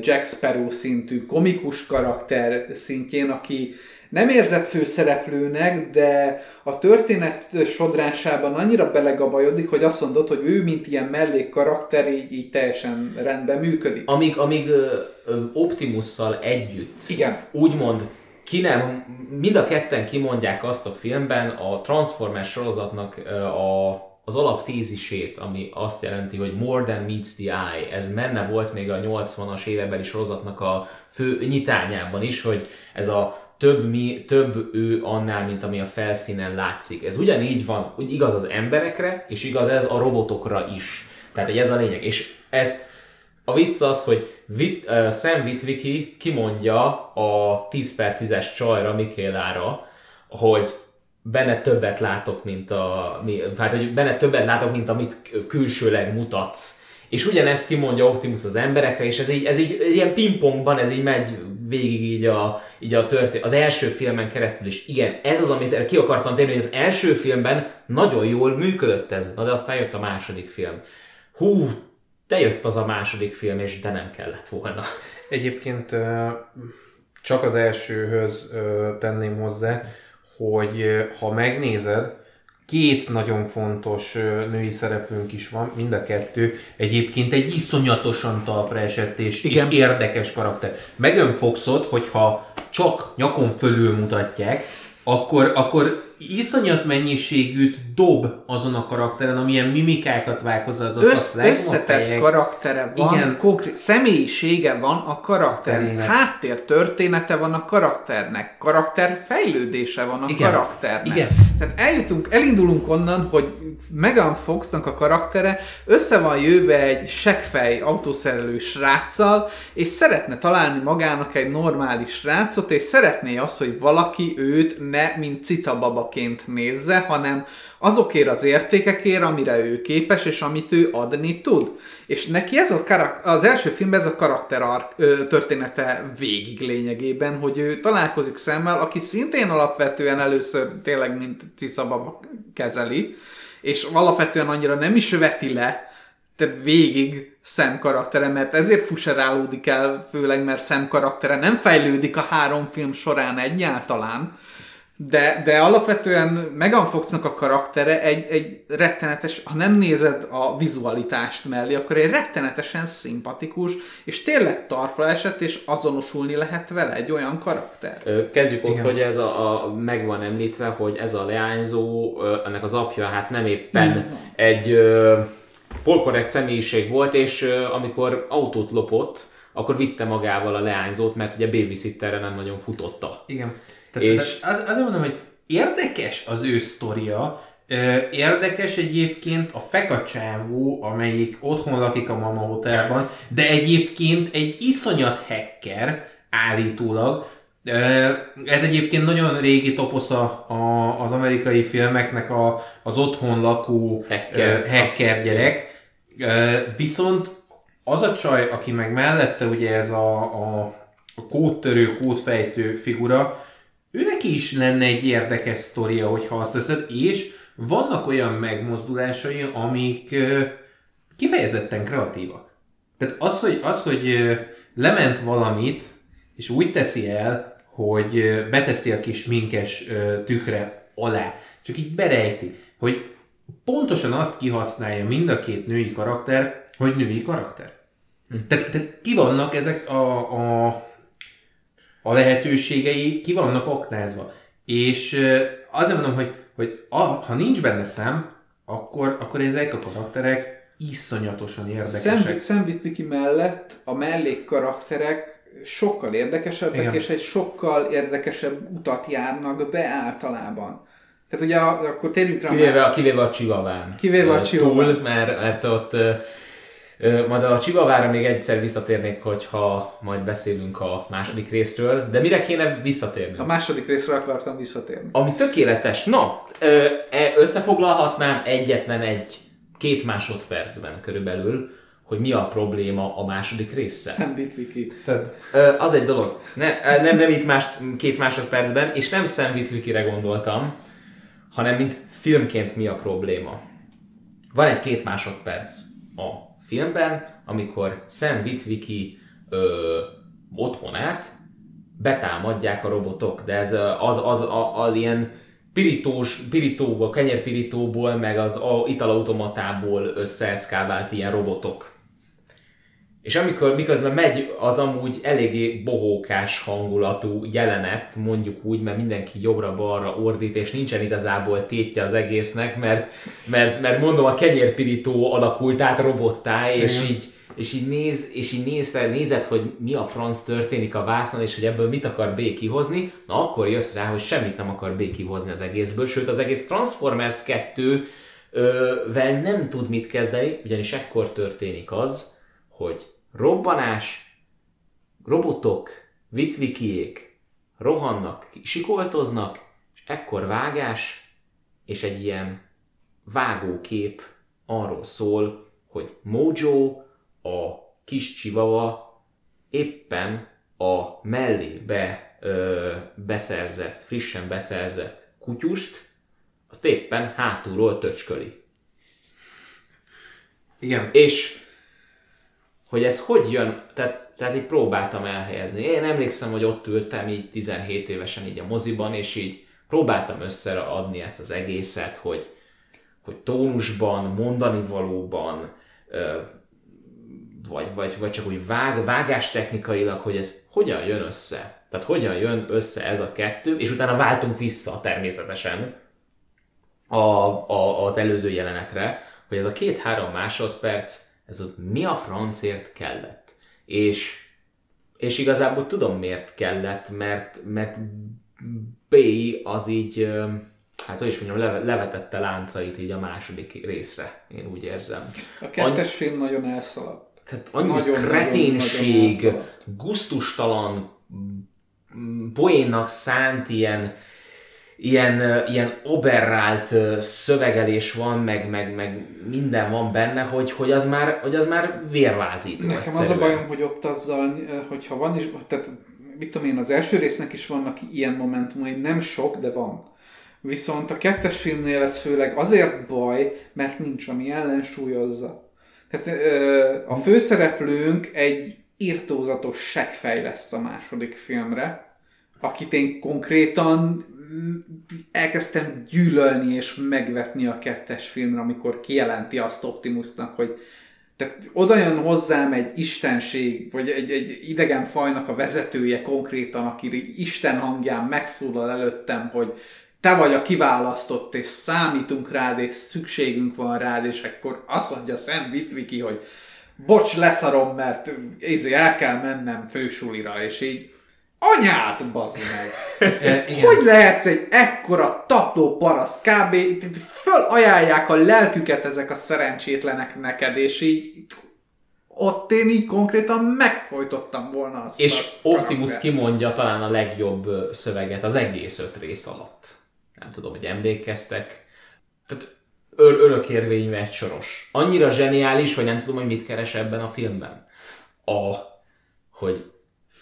[SPEAKER 3] Jack Sparrow szintű komikus karakter szintjén, aki nem érzett főszereplőnek, de a történet sodrásában annyira belegabajodik, hogy azt mondod, hogy ő, mint ilyen mellékkarakter, így, így teljesen rendben működik.
[SPEAKER 1] Amíg, amíg ö, ö, Optimusszal együtt,
[SPEAKER 3] Igen.
[SPEAKER 1] úgymond ki nem, mind a ketten kimondják azt a filmben a Transformers sorozatnak a, az alaptézisét, ami azt jelenti, hogy more than meets the eye. Ez menne volt még a 80-as évekbeli sorozatnak a fő nyitányában is, hogy ez a több, mi, több ő annál, mint ami a felszínen látszik. Ez ugyanígy van, úgy igaz az emberekre, és igaz ez a robotokra is. Tehát hogy ez a lényeg. És ezt a vicc az, hogy Vit, uh, Sam Witwicky kimondja a 10 per 10-es csajra, Mikélára, hogy benne többet látok, mint a, mi, hát, hogy benne többet látok, mint amit külsőleg mutatsz. És ugyanezt kimondja Optimus az emberekre, és ez így, ez így ilyen pingpongban, ez így megy végig így a, így a történet, az első filmen keresztül is. Igen, ez az, amit ki akartam térni, hogy az első filmben nagyon jól működött ez, na de aztán jött a második film. Hú, de jött az a második film, és de nem kellett volna. *laughs*
[SPEAKER 2] Egyébként csak az elsőhöz tenném hozzá, hogy ha megnézed, két nagyon fontos női szereplőnk is van, mind a kettő egyébként egy iszonyatosan talpra esett és, és érdekes karakter. Megan Foxot, hogyha csak nyakon fölül mutatják, akkor, akkor iszonyat mennyiségűt dob azon a karakteren, amilyen mimikákat válkozott,
[SPEAKER 3] Össz, összetett karaktere van,
[SPEAKER 2] Igen.
[SPEAKER 3] Igen. konkrét személyisége van a karakternek, háttér története van a karakternek, karakter fejlődése van a
[SPEAKER 2] Igen.
[SPEAKER 3] karakternek.
[SPEAKER 2] Igen.
[SPEAKER 3] Tehát eljutunk, elindulunk onnan, hogy Megan Foxnak a karaktere össze van jöve egy seggfej autószerelő sráccal, és szeretne találni magának egy normális srácot, és szeretné azt, hogy valaki őt ne mint cicababaként nézze, hanem azokért az értékekért, amire ő képes, és amit ő adni tud. És neki ez a karak- az első filmben ez a karakter története végig lényegében, hogy ő találkozik szemmel, aki szintén alapvetően először tényleg mint cicababa kezeli, és alapvetően annyira nem is veti le, tehát végig Sam karaktere, mert ezért fuserálódik el, főleg mert Sam karaktere nem fejlődik a három film során egyáltalán, de, de alapvetően Megan Foxnak a karaktere egy, egy rettenetes, ha nem nézed a vizualitást mellé, akkor egy rettenetesen szimpatikus, és tényleg tarpra esett, és azonosulni lehet vele egy olyan karakter.
[SPEAKER 1] Kezdjük ott, hogy ez a, a, meg van említve, hogy ez a leányzó, ennek az apja hát nem éppen egy ö, polkorrekt személyiség volt, és ö, amikor autót lopott, akkor vitte magával a leányzót, mert ugye babysitterre nem nagyon futotta.
[SPEAKER 2] Igen. Tehát
[SPEAKER 1] És-
[SPEAKER 2] az, azért mondom, hogy érdekes az ő sztoria, Érdekes egyébként a fekacsávó, amelyik otthon lakik a Mama Hotelban, de egyébként egy iszonyat hacker állítólag. Ez egyébként nagyon régi toposza az amerikai filmeknek a, az otthon lakó
[SPEAKER 1] Hacker.
[SPEAKER 2] hacker gyerek. Viszont az a csaj, aki meg mellette ugye ez a, a, a kódtörő, kódfejtő figura, ő neki is lenne egy érdekes sztoria, hogyha azt teszed, és vannak olyan megmozdulásai, amik kifejezetten kreatívak. Tehát az, hogy, az, hogy lement valamit, és úgy teszi el, hogy beteszi a kis minkes tükre alá, csak így berejti, hogy pontosan azt kihasználja mind a két női karakter, hogy női karakter. Tehát, tehát ki vannak ezek a, a, a lehetőségei, ki vannak aknázva. És azért mondom, hogy, hogy a, ha nincs benne szem, akkor, akkor ezek a karakterek iszonyatosan érdekesek.
[SPEAKER 3] Sam, Sam Witwicky mellett a mellék karakterek sokkal érdekesebbek,
[SPEAKER 2] Igen.
[SPEAKER 3] és egy sokkal érdekesebb utat járnak be általában. Tehát ugye akkor térjünk rá
[SPEAKER 1] Kivéve, a- kivéve a Csivaván.
[SPEAKER 3] Kivéve a Chihuahuán.
[SPEAKER 1] Túl, mert, mert ott majd a Csivavára még egyszer visszatérnék, hogyha majd beszélünk a második részről, de mire kéne visszatérni?
[SPEAKER 3] A második részre akartam visszatérni.
[SPEAKER 1] Ami tökéletes. Na, e, összefoglalhatnám egyetlen egy, két másodpercben körülbelül, hogy mi a probléma a második.
[SPEAKER 2] Tehát,
[SPEAKER 1] Ö, az egy dolog. Ne, nem, nem itt más, két másodpercben, és nem Sam Witwicky-re gondoltam, hanem mint filmként mi a probléma. Van egy két másodperc a filmben, amikor Sam Witwicky ö, otthonát betámadják a robotok, de ez az, az, az ilyen pirítós, pirítóból, kenyérpirítóból, meg az a, italautomatából összeeszkávált ilyen robotok. És amikor miközben megy az amúgy eléggé bohókás hangulatú jelenet, mondjuk úgy, mert mindenki jobbra-balra ordít, és nincsen igazából tétje az egésznek, mert, mert, mert mondom, a kenyérpirító alakult át robottá, és így, és így néz, és így néz, nézed, hogy mi a franc történik a vászon, és hogy ebből mit akar B kihozni, na akkor jössz rá, hogy semmit nem akar B kihozni az egészből, sőt az egész Transformers 2 ö, vel nem tud mit kezdeni, ugyanis ekkor történik az, hogy robbanás, robotok, vitvikiék rohannak, sikoltoznak, és ekkor vágás, és egy ilyen vágókép arról szól, hogy Mojo, a kis csivava éppen a mellébe ö, beszerzett, frissen beszerzett kutyust, azt éppen hátulról töcsköli.
[SPEAKER 2] igen.
[SPEAKER 1] És hogy ez hogy jön, tehát, tehát így próbáltam elhelyezni. Én emlékszem, hogy ott ültem így 17 évesen így a moziban, és így próbáltam összeadni ezt az egészet, hogy, hogy tónusban, mondani valóban, vagy, vagy, vagy csak úgy vág, vágás technikailag, hogy ez hogyan jön össze. Tehát hogyan jön össze ez a kettő, és utána váltunk vissza természetesen a, a, az előző jelenetre, hogy ez a két-három másodperc, ez ott mi a francért kellett. És, és igazából tudom miért kellett, mert, mert B az így, hát hogy is mondjam, leve- levetette láncait így a második részre, én úgy érzem.
[SPEAKER 3] A kettes film nagyon elszaladt.
[SPEAKER 1] Tehát annyi
[SPEAKER 3] Nagyon,
[SPEAKER 1] nagyon,
[SPEAKER 3] nagyon,
[SPEAKER 1] kreténség,
[SPEAKER 3] nagyon elszaladt.
[SPEAKER 1] guztustalan, mm, poénnak szánt ilyen, ilyen, ilyen oberrált szövegelés van, meg, meg, meg minden van benne, hogy, hogy, az már, hogy az már vérlázító
[SPEAKER 3] Nekem az a
[SPEAKER 1] egyszerűen.
[SPEAKER 3] bajom, hogy ott azzal, hogyha van is, tehát mit tudom én, az első résznek is vannak ilyen momentumai, nem sok, de van. Viszont a kettes filmnél ez főleg azért baj, mert nincs, ami ellensúlyozza. Tehát a főszereplőnk egy írtózatos seggfej lesz a második filmre, akit én konkrétan elkezdtem gyűlölni és megvetni a kettes filmre, amikor kijelenti azt Optimusnak, hogy tehát oda jön hozzám egy istenség, vagy egy, egy idegen fajnak a vezetője konkrétan, aki Isten hangján megszólal előttem, hogy te vagy a kiválasztott, és számítunk rád, és szükségünk van rád, és akkor azt mondja Sam Witwicky, hogy bocs, leszarom, mert izé, el kell mennem fősulira, és így anyát, bazd meg! *laughs*
[SPEAKER 2] E.
[SPEAKER 3] Hogy lehetsz egy ekkora tapló paraszt, kb. fölajánlják a lelküket ezek a szerencsétlenek neked, és így ott én így konkrétan megfojtottam volna azt
[SPEAKER 1] És Optimus kimondja talán a legjobb szöveget az egész öt rész alatt. Nem tudom, hogy emlékeztek. Tehát ör- örökérvényű egy soros. Annyira zseniális, hogy nem tudom, hogy mit keres ebben a filmben. A, hogy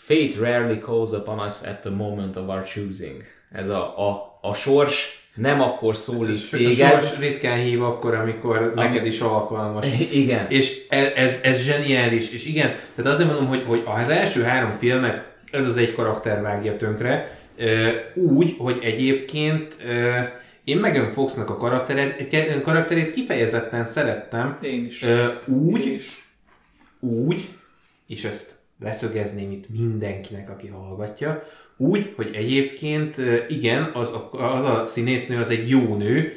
[SPEAKER 1] Fate rarely calls upon us at the moment of our choosing. Ez a, a, a sors nem akkor szólít
[SPEAKER 2] A
[SPEAKER 1] téged.
[SPEAKER 2] sors ritkán hív akkor, amikor neked is alkalmas.
[SPEAKER 1] Igen.
[SPEAKER 2] És ez, ez, ez zseniális, és igen, tehát azért mondom, hogy, hogy az első három filmet ez az egy karakter vágja tönkre, úgy, hogy egyébként én Megan Foxnak a karakterét, karakterét kifejezetten szerettem,
[SPEAKER 3] Én is.
[SPEAKER 2] Úgy,
[SPEAKER 3] Én is.
[SPEAKER 2] úgy, és ezt leszögezném itt mindenkinek, aki hallgatja, úgy, hogy egyébként igen, az a, az a színésznő az egy jó nő,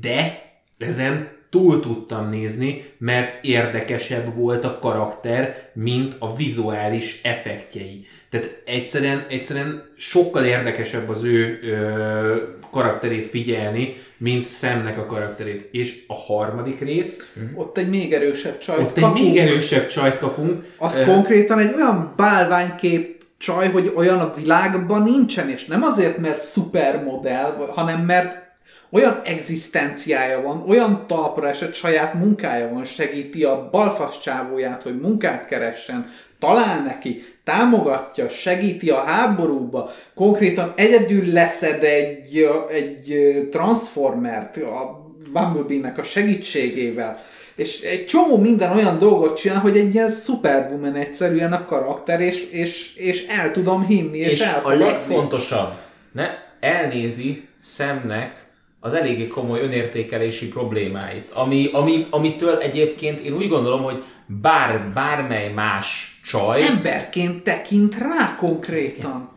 [SPEAKER 2] de ezen túl tudtam nézni, mert érdekesebb volt a karakter, mint a vizuális effektjei. Tehát egyszerűen, egyszerűen sokkal érdekesebb az ő ö, karakterét figyelni, mint szemnek a karakterét. És a harmadik rész,
[SPEAKER 3] Ott egy még erősebb csaj.
[SPEAKER 2] ott egy még erősebb csajt kapunk.
[SPEAKER 3] Az
[SPEAKER 2] Ö,
[SPEAKER 3] konkrétan egy olyan bálványkép csaj, hogy olyan a világban nincsen, és nem azért, mert szupermodell, hanem mert olyan egzisztenciája van, olyan talpra esett saját munkája van, segíti a balfas csávóját, hogy munkát keressen, talál neki, támogatja, segíti a háborúba, konkrétan egyedül leszed egy, egy transformert a Bumblebee-nek a segítségével, és egy csomó minden olyan dolgot csinál, hogy egy ilyen superwoman egyszerűen a karakter, és, és, és el tudom hinni, és,
[SPEAKER 1] És a
[SPEAKER 3] elfogadni.
[SPEAKER 1] legfontosabb, ne, elnézi szemnek az eléggé komoly önértékelési problémáit, ami, ami, amitől egyébként én úgy gondolom, hogy bár, bármely más csaj,
[SPEAKER 3] Emberként tekint rá konkrétan.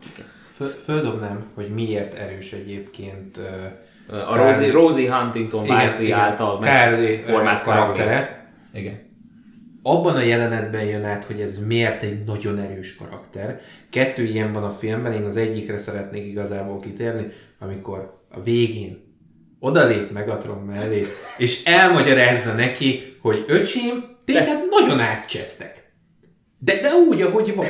[SPEAKER 2] Föl, földobnám, hogy miért erős egyébként ö,
[SPEAKER 1] a Rosie, Rosie Huntington Whiteley által
[SPEAKER 2] Kárli
[SPEAKER 1] formált
[SPEAKER 2] karaktere.
[SPEAKER 1] Igen.
[SPEAKER 2] Abban a jelenetben jön át, hogy ez miért egy nagyon erős karakter. Kettő ilyen van a filmben, én az egyikre szeretnék igazából kitérni, amikor a végén odalép Megatron mellé, és elmagyarázza neki, hogy öcsém, téged nagyon átcsesztek. De, de úgy, ahogy van.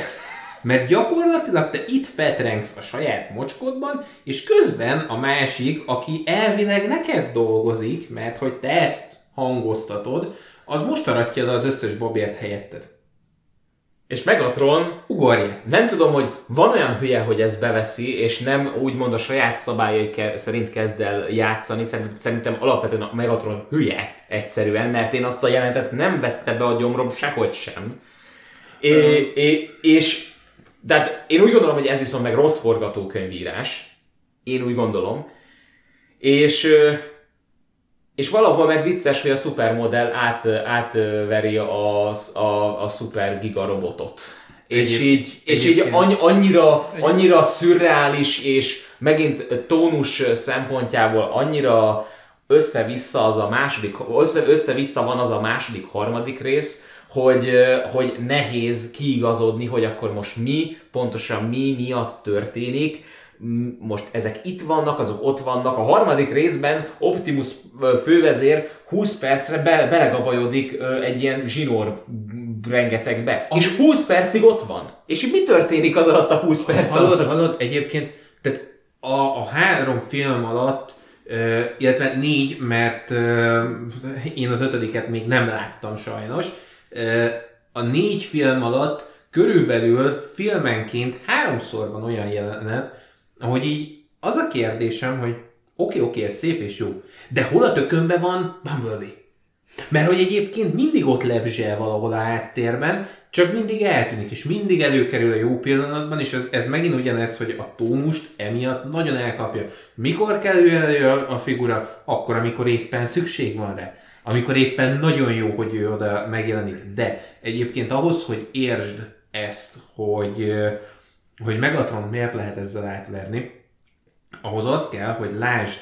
[SPEAKER 2] Mert gyakorlatilag te itt fetrengsz a saját mocskodban, és közben a másik, aki elvileg neked dolgozik, mert hogy te ezt hangoztatod, az most aratja le az összes babért helyetted.
[SPEAKER 1] És Megatron
[SPEAKER 2] Ugorja!
[SPEAKER 1] Nem tudom, hogy van olyan hülye, hogy ezt beveszi, és nem úgymond a saját szabályai ke- szerint kezd el játszani. Szerintem, alapvetően a Megatron hülye egyszerűen, mert én azt a jelenetet nem vette be a gyomrom sehogy sem. É, é, és tehát én úgy gondolom, hogy ez viszont meg rossz forgatókönyvírás. Én úgy gondolom. És és valahol meg vicces, hogy a szupermodell át, átveri a, a, a szuper giga robotot. És
[SPEAKER 2] Egyéb-
[SPEAKER 1] így, és így annyi, annyira, annyira szürreális, és megint tónus szempontjából annyira össze-vissza az a második, össze, össze-vissza van az a második, harmadik rész, hogy, hogy nehéz kiigazodni, hogy akkor most mi, pontosan mi miatt történik, most ezek itt vannak, azok ott vannak. A harmadik részben Optimus fővezér 20 percre be, belegabajodik egy ilyen zsinór rengetegbe. És 20 percig ott van. És mi történik az alatt a 20 perc alatt?
[SPEAKER 2] Hallod, hallod, egyébként, tehát a, a három film alatt, illetve négy, mert én az ötödiket még nem láttam sajnos, a négy film alatt körülbelül filmenként háromszor van olyan jelenet, ahogy így az a kérdésem, hogy oké, oké, ez szép és jó, de hol a tökönben van Bumblebee? Mert hogy egyébként mindig ott lebzsel valahol a háttérben, csak mindig eltűnik, és mindig előkerül a jó pillanatban, és ez, ez megint ugyanez, hogy a tónust emiatt nagyon elkapja. Mikor kerül elő a, a figura? Akkor, amikor éppen szükség van rá. Amikor éppen nagyon jó, hogy ő oda megjelenik. De egyébként ahhoz, hogy értsd ezt, hogy, hogy Megatron miért lehet ezzel átverni, ahhoz az kell, hogy lásd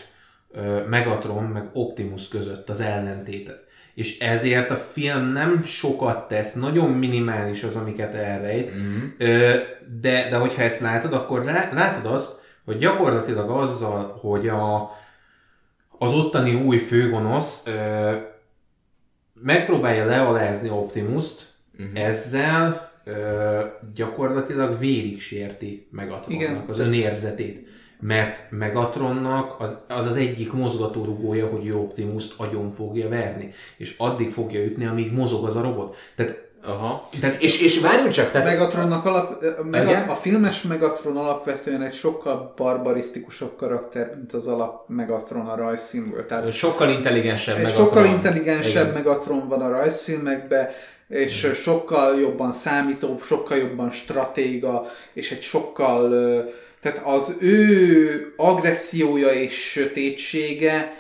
[SPEAKER 2] Megatron meg Optimus között az ellentétet. És ezért a film nem sokat tesz, nagyon minimális az, amiket elrejt, mm-hmm. de, de hogyha ezt látod, akkor látod azt, hogy gyakorlatilag azzal, hogy a, az ottani új főgonosz ö, megpróbálja lealázni Optimust, uh-huh. ezzel ö, gyakorlatilag vérig sérti Megatronnak
[SPEAKER 3] Igen.
[SPEAKER 2] az önérzetét. mert Megatronnak az az, az egyik mozgatórugója, hogy jó Optimus agyon fogja verni, és addig fogja ütni, amíg mozog az a robot. Tehát
[SPEAKER 1] Aha. Tehát, és, és várjunk csak, tehát
[SPEAKER 3] Megatronnak alap? Megat, a filmes Megatron alapvetően egy sokkal barbarisztikusabb karakter, mint az alap Megatron a rajzfilmből. Tehát
[SPEAKER 1] sokkal intelligensebb
[SPEAKER 3] egy
[SPEAKER 1] Megatron.
[SPEAKER 3] sokkal intelligensebb
[SPEAKER 1] Igen.
[SPEAKER 3] Megatron van a rajzfilmekben, és sokkal jobban számító, sokkal jobban stratéga, és egy sokkal... Tehát az ő agressziója és sötétsége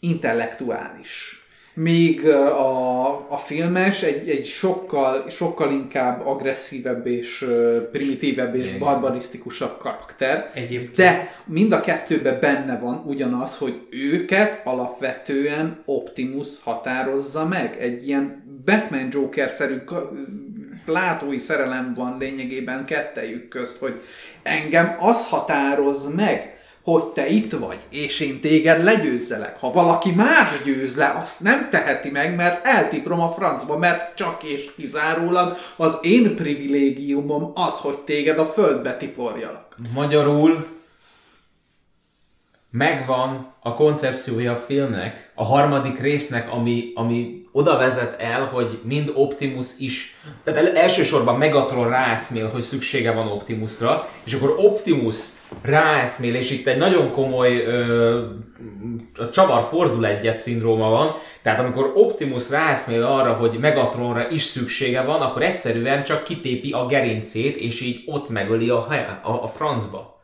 [SPEAKER 3] intellektuális. Míg a, a filmes egy, egy sokkal, sokkal inkább agresszívebb és primitívebb és barbarisztikusabb karakter.
[SPEAKER 2] Egyébként-
[SPEAKER 3] De mind a kettőben benne van ugyanaz, hogy őket alapvetően Optimus határozza meg. Egy ilyen Batman Joker-szerű látói szerelem van lényegében kettejük közt, hogy engem az határoz meg, hogy te itt vagy, és én téged legyőzzelek. Ha valaki más győz le, azt nem teheti meg, mert eltiprom a francba, mert csak és kizárólag az én privilégiumom az, hogy téged a földbe tiporjalak.
[SPEAKER 1] Magyarul megvan a koncepciója a filmnek, a harmadik résznek, ami, ami oda vezet el, hogy mind Optimus is, tehát el- elsősorban Megatron ráeszmél, hogy szüksége van Optimusra, és akkor Optimus ráeszmél, és itt egy nagyon komoly ö, a csavar fordul egyet szindróma van, tehát amikor Optimus ráeszmél arra, hogy Megatronra is szüksége van, akkor egyszerűen csak kitépi a gerincét, és így ott megöli a, a, a francba.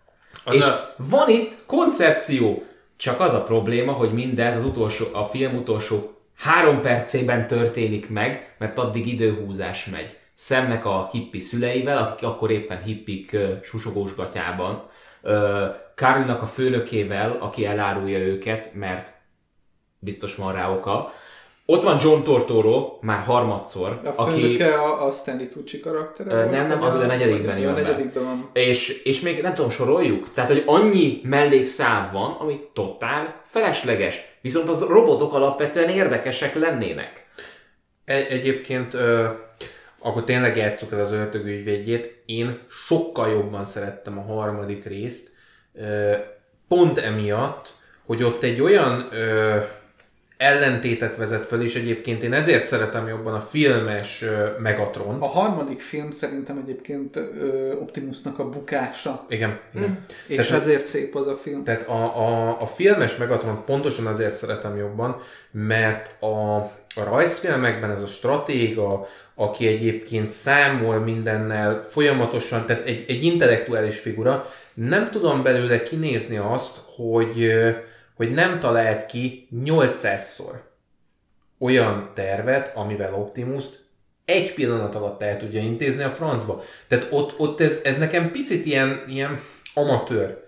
[SPEAKER 2] Az
[SPEAKER 1] és
[SPEAKER 2] a-
[SPEAKER 1] van itt koncepció. Csak az a probléma, hogy mindez az utolsó, a film utolsó három percében történik meg, mert addig időhúzás megy. Szemnek a hippi szüleivel, akik akkor éppen hippik susogós gatyában, Carlnak a főnökével, aki elárulja őket, mert biztos van rá oka. Ott van John Tortoro, már harmadszor,
[SPEAKER 3] A
[SPEAKER 1] aki...
[SPEAKER 3] a, a Stanley Tucci karaktere?
[SPEAKER 1] Nem, nem,
[SPEAKER 3] vagy
[SPEAKER 1] az a negyedikben jön
[SPEAKER 3] negyedikben van.
[SPEAKER 1] És, és még nem tudom, soroljuk? Tehát, hogy annyi mellékszáv van, ami totál felesleges. Viszont az robotok alapvetően érdekesek lennének.
[SPEAKER 2] Egy, egyébként, ö, akkor tényleg játsszuk el az ördögügyvédjét. Én sokkal jobban szerettem a harmadik részt, ö, pont emiatt, hogy ott egy olyan ö, ellentétet vezet fel, és egyébként én ezért szeretem jobban a filmes Megatron.
[SPEAKER 3] A harmadik film szerintem egyébként ö, Optimusnak a bukása,
[SPEAKER 2] Igen, igen.
[SPEAKER 3] és
[SPEAKER 2] Tehát-
[SPEAKER 3] ezért szép az a film.
[SPEAKER 2] Tehát a, a, a filmes Megatron pontosan azért szeretem jobban, mert a, a rajzfilmekben ez a stratéga, aki egyébként számol mindennel folyamatosan, tehát egy, egy intellektuális figura, nem tudom belőle kinézni azt, hogy, hogy nem talált ki 800-szor olyan tervet, amivel Optimus egy pillanat alatt el tudja intézni a francba. Tehát ott, ott ez, ez nekem picit ilyen, ilyen amatőr.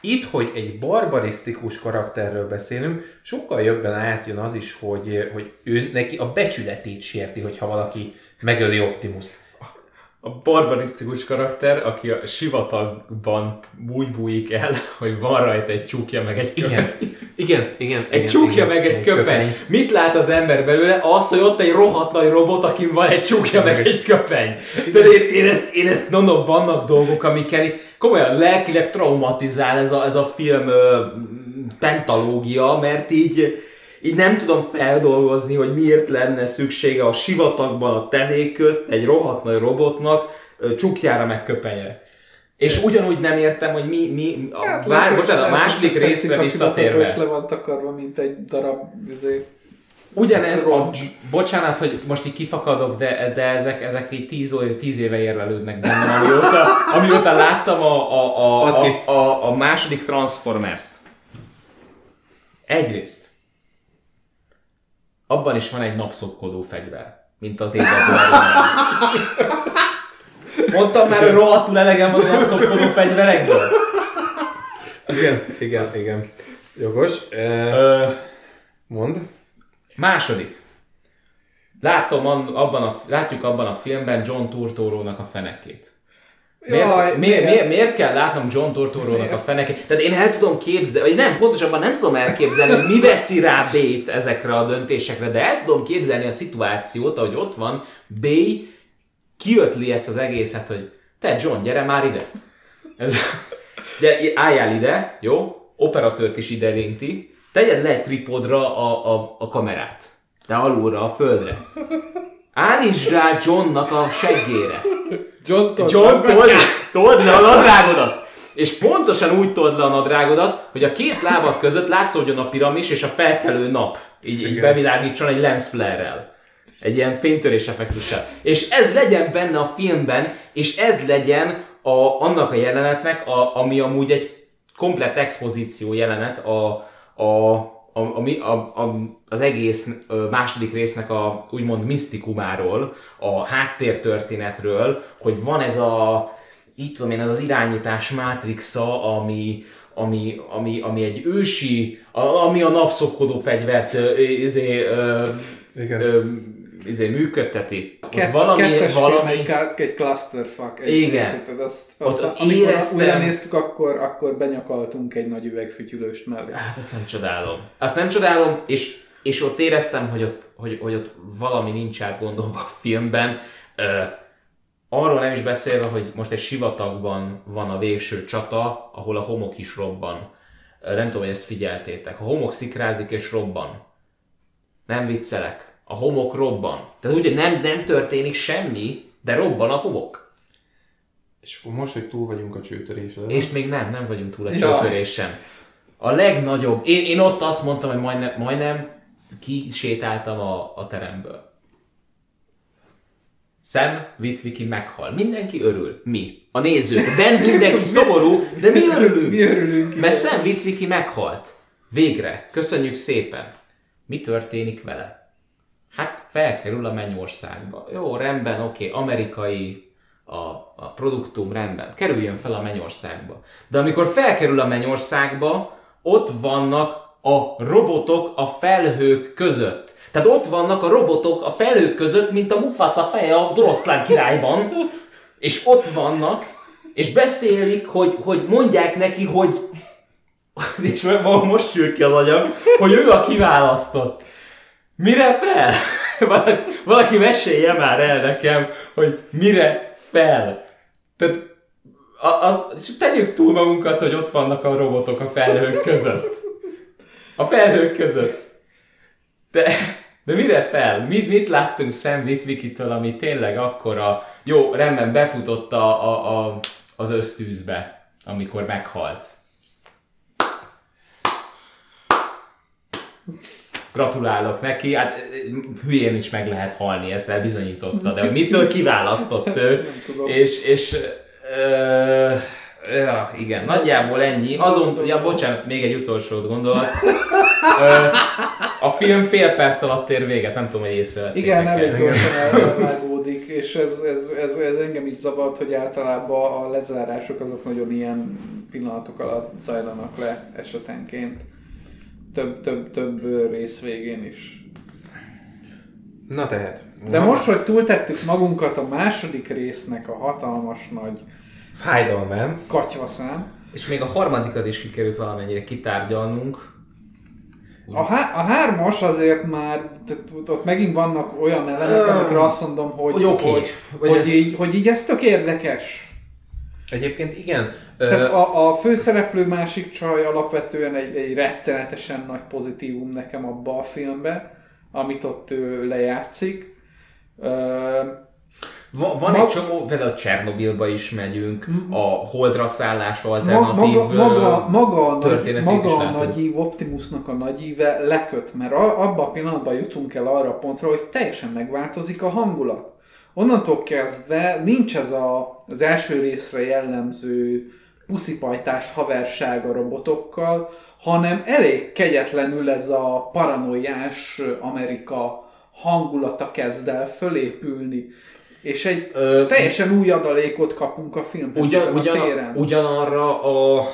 [SPEAKER 2] Itt, hogy egy barbarisztikus karakterről beszélünk, sokkal jobban átjön az is, hogy, hogy ő neki a becsületét sérti, hogyha valaki megöli Optimust.
[SPEAKER 1] A barbarisztikus karakter, aki a sivatagban úgy bújik el, *laughs* hogy van rajta egy csukja meg egy köpeny.
[SPEAKER 2] Igen, igen, igen.
[SPEAKER 1] Egy
[SPEAKER 2] igen,
[SPEAKER 1] csukja
[SPEAKER 2] igen,
[SPEAKER 1] meg egy köpeny. Mit lát az ember belőle? Az, hogy ott egy rohadt nagy robot, akin van egy csukja meg egy köpeny. De én, én, ezt, én ezt mondom, vannak dolgok, amiken komolyan lelkileg traumatizál ez a, ez a film ö, pentalógia, mert így, így nem tudom feldolgozni, hogy miért lenne szüksége a sivatagban a tevék közt egy rohadt nagy robotnak csukjára meg köpenyre. És ugyanúgy nem értem, hogy mi, mi a,
[SPEAKER 3] Hát,
[SPEAKER 1] vár, bocsánat, a második részre
[SPEAKER 3] a
[SPEAKER 1] visszatérve.
[SPEAKER 3] le van takarva, mint egy darab izé,
[SPEAKER 1] Ugyanez, a, bocsánat, hogy most így kifakadok, de, de ezek, ezek így tíz, tíz éve érlelődnek bennem, amióta, amióta láttam a, a, a, a, a, a második Transformers-t. Egyrészt. Abban is van egy napszokkodó fegyver, mint az évadban. Mondtam már, hogy rohadtul elegem az napszokkodó fegyverekből.
[SPEAKER 2] Igen, igen, igen. Jogos. Eh,
[SPEAKER 1] Ö,
[SPEAKER 2] Mond.
[SPEAKER 1] Második. Látom an- abban a, látjuk abban a filmben John Turturro-nak a fenekét. Miért,
[SPEAKER 3] Jaj,
[SPEAKER 1] miért,
[SPEAKER 3] miért?
[SPEAKER 1] miért, kell látnom John Turturro-nak a fenekét? Tehát én el tudom képzelni, vagy nem, pontosabban nem tudom elképzelni, hogy mi veszi rá B-t ezekre a döntésekre, de el tudom képzelni a szituációt, ahogy ott van, B kiötli ezt az egészet, hogy te John, gyere már ide. Ez, Ugye, álljál ide, jó? Operatőrt is ide érinti. Tegyed le egy tripodra a, a, a kamerát. De alulra, a földre. Állítsd rá Johnnak a seggére.
[SPEAKER 3] John, Todd,
[SPEAKER 1] John, told, told le a nadrágodat! És pontosan úgy told le a nadrágodat, hogy a két lábad között látszódjon a piramis és a felkelő nap. Így, így bevilágítson egy lens flare-rel. Egy ilyen fénytörés effektussal. És ez legyen benne a filmben, és ez legyen a, annak a jelenetnek, a, ami amúgy egy komplett expozíció jelenet a, a, a, a, a, az egész második résznek a úgymond misztikumáról, a háttértörténetről, hogy van ez a, így tudom én, ez az irányítás mátrixa, ami, ami, ami, ami egy ősi, ami a napszokkodó fegyvert izé, ö,
[SPEAKER 2] Igen.
[SPEAKER 1] ö, izé, működteti. Ott
[SPEAKER 3] Kett,
[SPEAKER 1] valami,
[SPEAKER 3] kettes
[SPEAKER 1] valami,
[SPEAKER 3] film, egy, egy clusterfuck. Egy,
[SPEAKER 1] Igen.
[SPEAKER 3] Tudod, azt,
[SPEAKER 1] Ott
[SPEAKER 3] azt, amikor
[SPEAKER 1] éreztem-
[SPEAKER 3] újra néztük, akkor, akkor benyakaltunk egy nagy üvegfütyülőst mellé.
[SPEAKER 1] Hát azt nem csodálom. Azt nem csodálom, és, és ott éreztem, hogy ott, hogy, hogy ott valami nincs átgondolva a filmben. Ö, arról nem is beszélve, hogy most egy sivatagban van a végső csata, ahol a homok is robban. Ö, nem tudom, hogy ezt figyeltétek. A homok szikrázik és robban. Nem viccelek. A homok robban. Tehát úgy, hogy nem, nem történik semmi, de robban a homok.
[SPEAKER 2] És akkor most, hogy túl vagyunk a csőtörésen.
[SPEAKER 1] És még nem, nem vagyunk túl a
[SPEAKER 3] Ja.
[SPEAKER 1] csőtörésen. A legnagyobb, én, én ott azt mondtam, hogy majdnem, majdnem kisétáltam a, a teremből. Sam Witwicky meghal. Mindenki örül. Mi? A nézők. Ben mindenki *laughs* szomorú, de mi örülünk.
[SPEAKER 3] Mi örülünk.
[SPEAKER 1] Mert Sam Witwicky meghalt. Végre. Köszönjük szépen. Mi történik vele? Hát felkerül a mennyországba. Jó, rendben, oké, amerikai a, a produktum, rendben. Kerüljön fel a mennyországba. De amikor felkerül a mennyországba, ott vannak a robotok a felhők között. Tehát ott vannak a robotok a felhők között, mint a Mufasa feje a Oroszlán királyban. És ott vannak, és beszélik, hogy, hogy mondják neki, hogy *laughs* és mo- most sül ki az agyam, hogy ő a kiválasztott. Mire fel? *laughs* Valaki, valaki mesélje már el nekem, hogy mire fel. Tehát a- az, és tegyük túl magunkat, hogy ott vannak a robotok a felhők között. A felhők között. De, de mire fel? Mit, mit láttunk Sam Witwicky-től, ami tényleg akkora... Jó, rendben, befutott a, a, a, az ösztűzbe, amikor meghalt. Gratulálok neki, hát hülyén is meg lehet halni, ezzel bizonyította, de hogy mitől kiválasztott ő, és, és ö, ja, igen, nagyjából ennyi. Azon, ja, bocsánat, még egy utolsó gondolat. Ö, a film fél perc alatt ér véget, nem tudom, hogy észrevettétek
[SPEAKER 3] Igen,
[SPEAKER 1] el.
[SPEAKER 3] elég gyorsan elvágódik, és ez, ez, ez, ez engem is zavart, hogy általában a lezárások azok nagyon ilyen pillanatok alatt zajlanak le esetenként. Több, több, több rész végén is.
[SPEAKER 2] Na tehát.
[SPEAKER 3] De most, hogy túltettük magunkat a második résznek a hatalmas nagy
[SPEAKER 2] Fájdalmám.
[SPEAKER 3] katyvaszán,
[SPEAKER 1] És még a harmadikat is kikerült valamennyire kitárgyalnunk.
[SPEAKER 3] a, há- a hármas azért már, tehát ott megint vannak olyan elemek, amikre azt mondom, hogy,
[SPEAKER 1] Hogy oké,
[SPEAKER 3] hogy, hogy,
[SPEAKER 1] ez-
[SPEAKER 3] így, hogy így ez tök érdekes.
[SPEAKER 2] Egyébként igen.
[SPEAKER 3] Tehát a, a főszereplő másik csaj alapvetően egy, egy rettenetesen nagy pozitívum nekem abba a filmbe, amit ott ő lejátszik.
[SPEAKER 1] Va- van
[SPEAKER 3] Ma-
[SPEAKER 1] egy csomó, például Csernobilba is megyünk, a Holdra szállás alternatív
[SPEAKER 3] maga, maga, maga, a, nagy, maga a nagy ív, Optimusnak a nagy íve leköt, mert a, abban a pillanatban jutunk el arra a pontra, hogy teljesen megváltozik a hangulat. Onnantól kezdve nincs ez a, az első részre jellemző puszipajtás haverság a robotokkal, hanem elég kegyetlenül ez a paranoiás Amerika hangulata kezd el fölépülni. És egy
[SPEAKER 1] Ö,
[SPEAKER 3] teljesen új adalékot kapunk a filmhez
[SPEAKER 1] Ugyan,
[SPEAKER 3] ezen a
[SPEAKER 1] ugyan,
[SPEAKER 3] téren.
[SPEAKER 1] ugyanarra a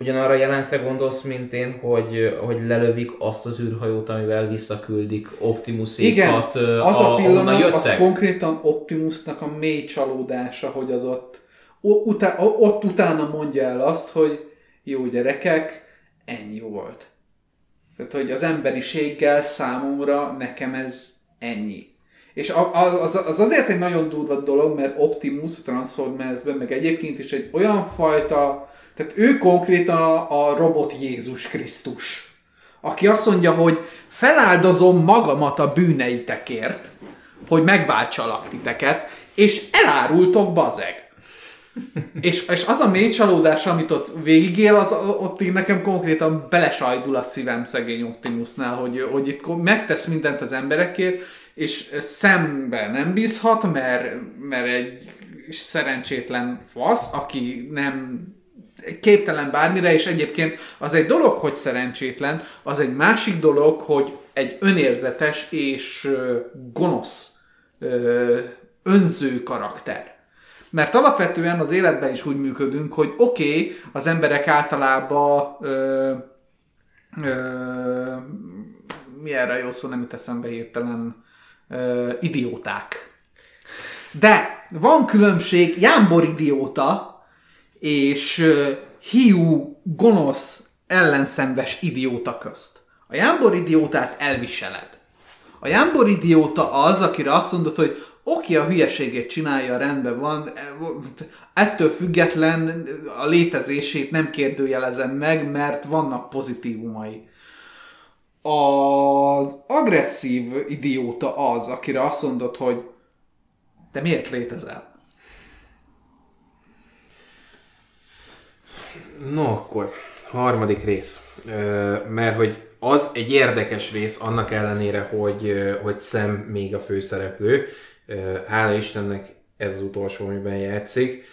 [SPEAKER 1] ugyanarra a jelentre gondolsz, mint én, hogy, hogy lelövik azt az űrhajót, amivel visszaküldik
[SPEAKER 3] Igen,
[SPEAKER 1] Optimusékat, ö,
[SPEAKER 3] az a
[SPEAKER 1] ahonnan
[SPEAKER 3] pillanat,
[SPEAKER 1] jöttek?
[SPEAKER 3] az konkrétan Optimusnak a mély csalódása, hogy az ott, utá, ott utána mondja el azt, hogy jó gyerekek, ennyi volt. Tehát, hogy az emberiséggel számomra nekem ez ennyi. És a- a- az, az azért egy nagyon durva dolog, mert Optimus a Transformersben, meg egyébként is egy olyan fajta Tehát ő konkrétan a, a robot Jézus Krisztus, aki azt mondja, hogy feláldozom magamat a bűneitekért, hogy megváltsalak titeket, és elárultok bazeg. *laughs* és, és az a mély csalódás, amit ott végigél, az, ott így nekem konkrétan belesajdul a szívem szegény Optimusnál, hogy, hogy itt megtesz mindent az emberekért, és szembe nem bízhat, mert, mert egy szerencsétlen fasz, aki nem képtelen bármire, és egyébként az egy dolog, hogy szerencsétlen, az egy másik dolog, hogy egy önérzetes és gonosz, önző karakter. Mert alapvetően az életben is úgy működünk, hogy oké, okay, az emberek általában ö, ö, mi erre jó szó, nem jut eszembe hirtelen, ö, idióták. De van különbség Jámbor idióta és hiú, gonosz, ellenszembes idióta közt. A Jámbor idiótát elviseled. A Jámbor idióta az, akire azt mondod, hogy oké, a hülyeségét csinálja, rendben van, ettől független a létezését nem kérdőjelezem meg, mert vannak pozitívumai. Az agresszív idióta az, akire azt mondod, hogy te miért létezel?
[SPEAKER 2] No, akkor harmadik rész. Mert hogy az egy érdekes rész annak ellenére, hogy, hogy Szem még a főszereplő. Hála Istennek ez az utolsó, amiben játszik.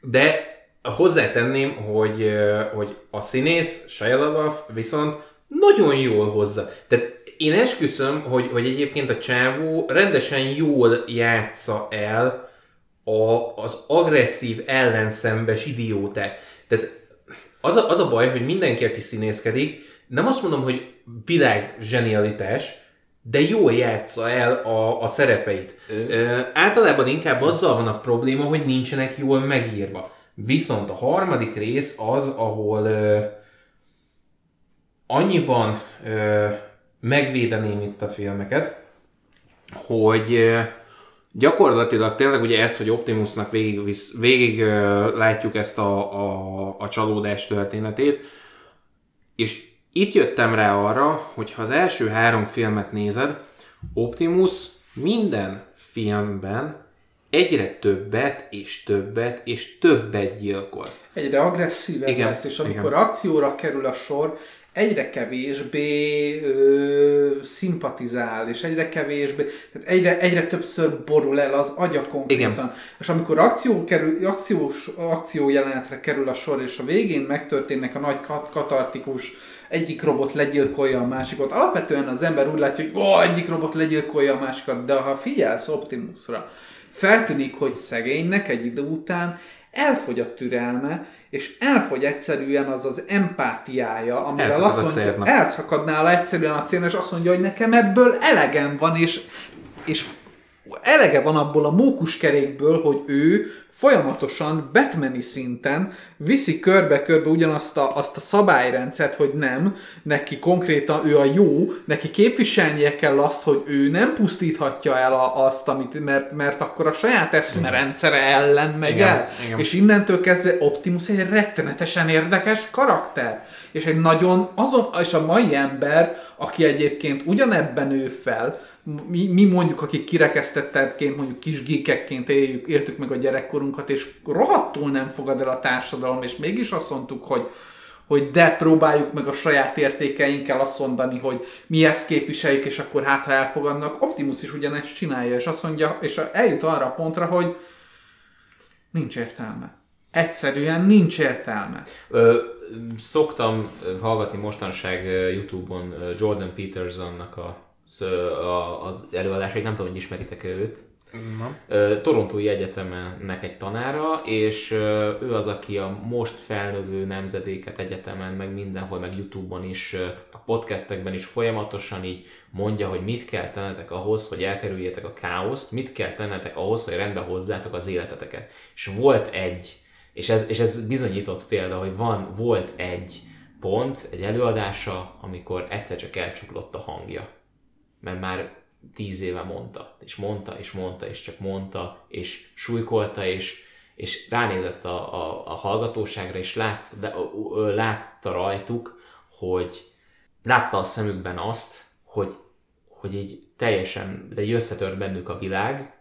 [SPEAKER 2] De hozzátenném, hogy, hogy a színész, Shia LaBeouf viszont nagyon jól hozza. Tehát én esküszöm, hogy, hogy egyébként a csávó rendesen jól játsza el a, az agresszív, ellenszembes idiótát. Tehát az a, az a baj, hogy mindenki, aki színészkedik, nem azt mondom, hogy világ zsenialitás, de jól játsza el a, a szerepeit. Ö, általában inkább azzal van a probléma, hogy nincsenek jól megírva. Viszont a harmadik rész az, ahol ö, annyiban ö, megvédeném itt a filmeket, hogy ö, gyakorlatilag tényleg ugye ez, hogy Optimusnak végig, visz, végig látjuk ezt a, a, a csalódás történetét, és itt jöttem rá arra, hogy ha az első három filmet nézed, Optimus minden filmben egyre többet és többet és többet gyilkol.
[SPEAKER 3] Egyre agresszívebb igen, lesz, és amikor igen. akcióra kerül a sor, egyre kevésbé ö, szimpatizál, és egyre kevésbé, tehát egyre, egyre többször borul el az agya konkrétan. Igen. És amikor akció kerül, akciós, akció jelenetre kerül a sor, és a végén megtörténnek a nagy katartikus egyik robot legyilkolja a másikat. Alapvetően az ember úgy látja, hogy ó, egyik robot legyilkolja a másikat, de ha figyelsz Optimusra, feltűnik, hogy szegénynek egy idő után elfogy a türelme, és elfogy egyszerűen az az empátiája, amivel azt mondja, elszakad nála egyszerűen a cél, és azt mondja, hogy nekem ebből elegem van, és, és elege van abból a mókuskerékből, hogy ő folyamatosan Batmani szinten viszi körbe-körbe ugyanazt a, azt a szabályrendszert, hogy nem, neki konkrétan ő a jó, neki képviselnie kell azt, hogy ő nem pusztíthatja el a, azt, amit, mert, mert akkor a saját eszmerendszere ellen megy igen, el. Igen. És innentől kezdve Optimus egy rettenetesen érdekes karakter. És egy nagyon, azon, és a mai ember, aki egyébként ugyanebben nő fel, mi, mi mondjuk, akik kirekesztettebbként, mondjuk kis gíkekként éljük, értük meg a gyerekkorunkat, és rohadtul nem fogad el a társadalom, és mégis azt mondtuk, hogy, hogy de próbáljuk meg a saját értékeinkkel azt mondani, hogy mi ezt képviseljük, és akkor hát, ha elfogadnak, Optimus is ugyanezt csinálja, és azt mondja, és eljut arra a pontra, hogy nincs értelme. Egyszerűen nincs értelme.
[SPEAKER 1] Ö, szoktam hallgatni mostanság YouTube-on Jordan Petersonnak a az előadásait, nem tudom, hogy ismeritek őt. Na. Torontói Egyetemennek egy tanára, és ő az, aki a most felnövő nemzedéket egyetemen, meg mindenhol, meg Youtube-on is, a podcastekben is folyamatosan így mondja, hogy mit kell tennetek ahhoz, hogy elkerüljétek a káoszt, mit kell tennetek ahhoz, hogy rendbe hozzátok az életeteket. És volt egy, és ez, és ez bizonyított példa, hogy van, volt egy pont, egy előadása, amikor egyszer csak elcsuklott a hangja mert már tíz éve mondta, és mondta, és mondta, és csak mondta, és súlykolta, és, és ránézett a, a, a hallgatóságra, és lát, de, ö, látta rajtuk, hogy látta a szemükben azt, hogy, hogy így teljesen, de így összetört bennük a világ,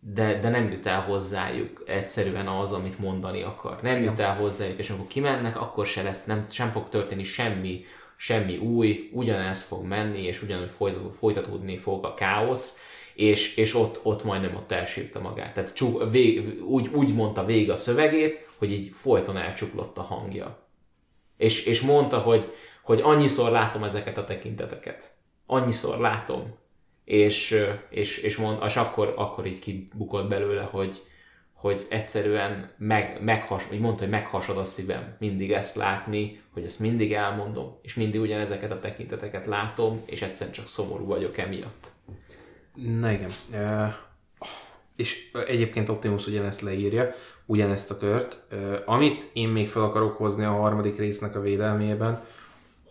[SPEAKER 1] de, de nem jut el hozzájuk egyszerűen az, amit mondani akar. Nem jut el hozzájuk, és amikor kimennek, akkor se lesz, nem, sem fog történni semmi, semmi új, ugyanez fog menni, és ugyanúgy folytatódni fog a káosz, és, és ott, ott majdnem ott elsírta magát. Tehát csuk, vég, úgy, úgy mondta végig a szövegét, hogy így folyton elcsuklott a hangja. És, és mondta, hogy, hogy annyiszor látom ezeket a tekinteteket. Annyiszor látom. És, és, és, mond, és akkor, akkor így kibukott belőle, hogy, hogy egyszerűen meg, meghas, hogy mondta, hogy meghasad a szívem mindig ezt látni, hogy ezt mindig elmondom, és mindig ugyanezeket a tekinteteket látom, és egyszerűen csak szomorú vagyok emiatt.
[SPEAKER 2] Na igen. Uh, és egyébként Optimus ugyanezt leírja, ugyanezt a kört. Uh, amit én még fel akarok hozni a harmadik résznek a védelmében,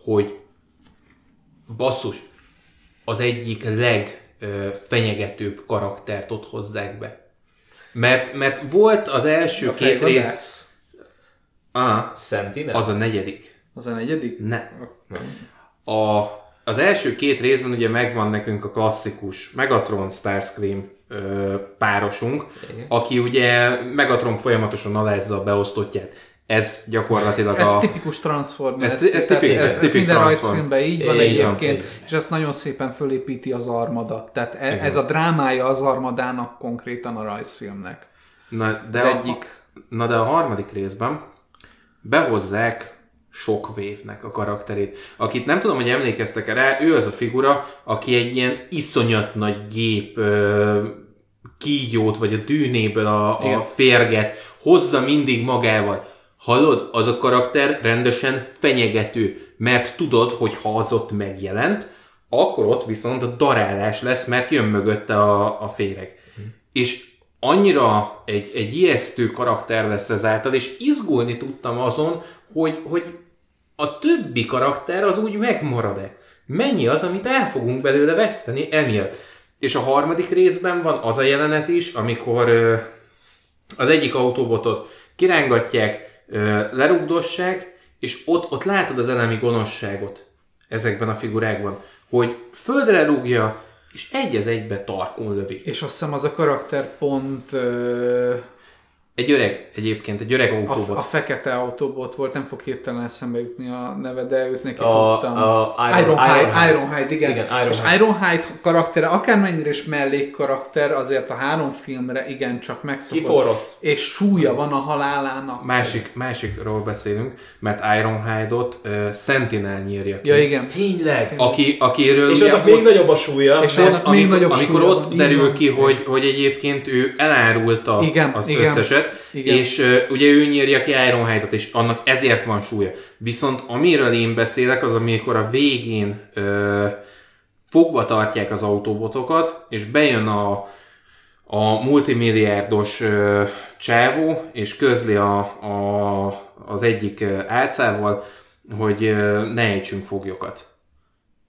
[SPEAKER 2] hogy basszus, az egyik legfenyegetőbb karaktert ott hozzák be. Mert, mert volt az első a két rész...
[SPEAKER 1] Ah, Sentinel?
[SPEAKER 2] Az a negyedik.
[SPEAKER 3] Az a negyedik?
[SPEAKER 2] Ne. A, az első két részben ugye megvan nekünk a klasszikus Megatron Starscream ö, párosunk, Igen. aki ugye Megatron folyamatosan alázza a beosztottját. Ez gyakorlatilag
[SPEAKER 3] ez
[SPEAKER 2] a...
[SPEAKER 3] tipikus Transformers.
[SPEAKER 2] Ez, ez, tipik, ez, ez tipik
[SPEAKER 3] Minden rajzfilmben így van egyébként, és ezt nagyon szépen fölépíti az armada. Tehát e, ez a drámája az armadának konkrétan a rajzfilmnek.
[SPEAKER 2] Na, de az a, egyik. Na de a harmadik részben behozzák sok vévnek a karakterét. Akit nem tudom, hogy emlékeztek-e rá, ő az a figura, aki egy ilyen iszonyat nagy gép ö, kígyót, vagy a dűnéből a, a férget hozza mindig magával. Hallod, az a karakter rendesen fenyegető, mert tudod, hogy ha az ott megjelent, akkor ott viszont a darálás lesz, mert jön mögötte a, a féreg. Hm. És annyira egy, egy ijesztő karakter lesz ezáltal, és izgulni tudtam azon, hogy, hogy a többi karakter az úgy megmarad-e. Mennyi az, amit el fogunk belőle veszteni emiatt. És a harmadik részben van az a jelenet is, amikor az egyik autóbotot kirángatják, lerugdossák, és ott, ott látod az elemi gonoszságot ezekben a figurákban, hogy földre rúgja, és egy az egybe tarkon lövi.
[SPEAKER 3] És azt hiszem az a karakter pont...
[SPEAKER 2] Egy öreg, egyébként, egy öreg autóbot.
[SPEAKER 3] A, a fekete autóbot volt, nem fog hirtelen eszembe jutni a neve, de őt neki a, tudtam. A Iron, Ironhide, Ironhide, Ironhide, igen. igen Ironhide. És Ironhide karaktere, akármennyire is mellékkarakter, azért a három filmre igen csak megszokott.
[SPEAKER 1] Kiforrott.
[SPEAKER 3] És súlya van a halálának.
[SPEAKER 2] Másik, másikról beszélünk, mert Ironhide-ot uh, Sentinel nyírja
[SPEAKER 3] ki. Ja, igen.
[SPEAKER 1] Tényleg.
[SPEAKER 2] Aki, akiről
[SPEAKER 1] és annak még nagyobb a súlya.
[SPEAKER 3] És annak még
[SPEAKER 2] amikor,
[SPEAKER 3] nagyobb
[SPEAKER 2] amikor súlya. ott derül ki, hogy, hogy egyébként ő elárulta igen, az igen. összeset, És uh, ugye ő nyírja ki Ironhide-ot, és annak ezért van súlya. Viszont amiről én beszélek, az amikor a végén uh, fogva tartják az autóbotokat, és bejön a, a multimilliárdos uh, csávó, és közli a, a, az egyik uh, álcával, hogy uh, ne ejtsünk foglyokat.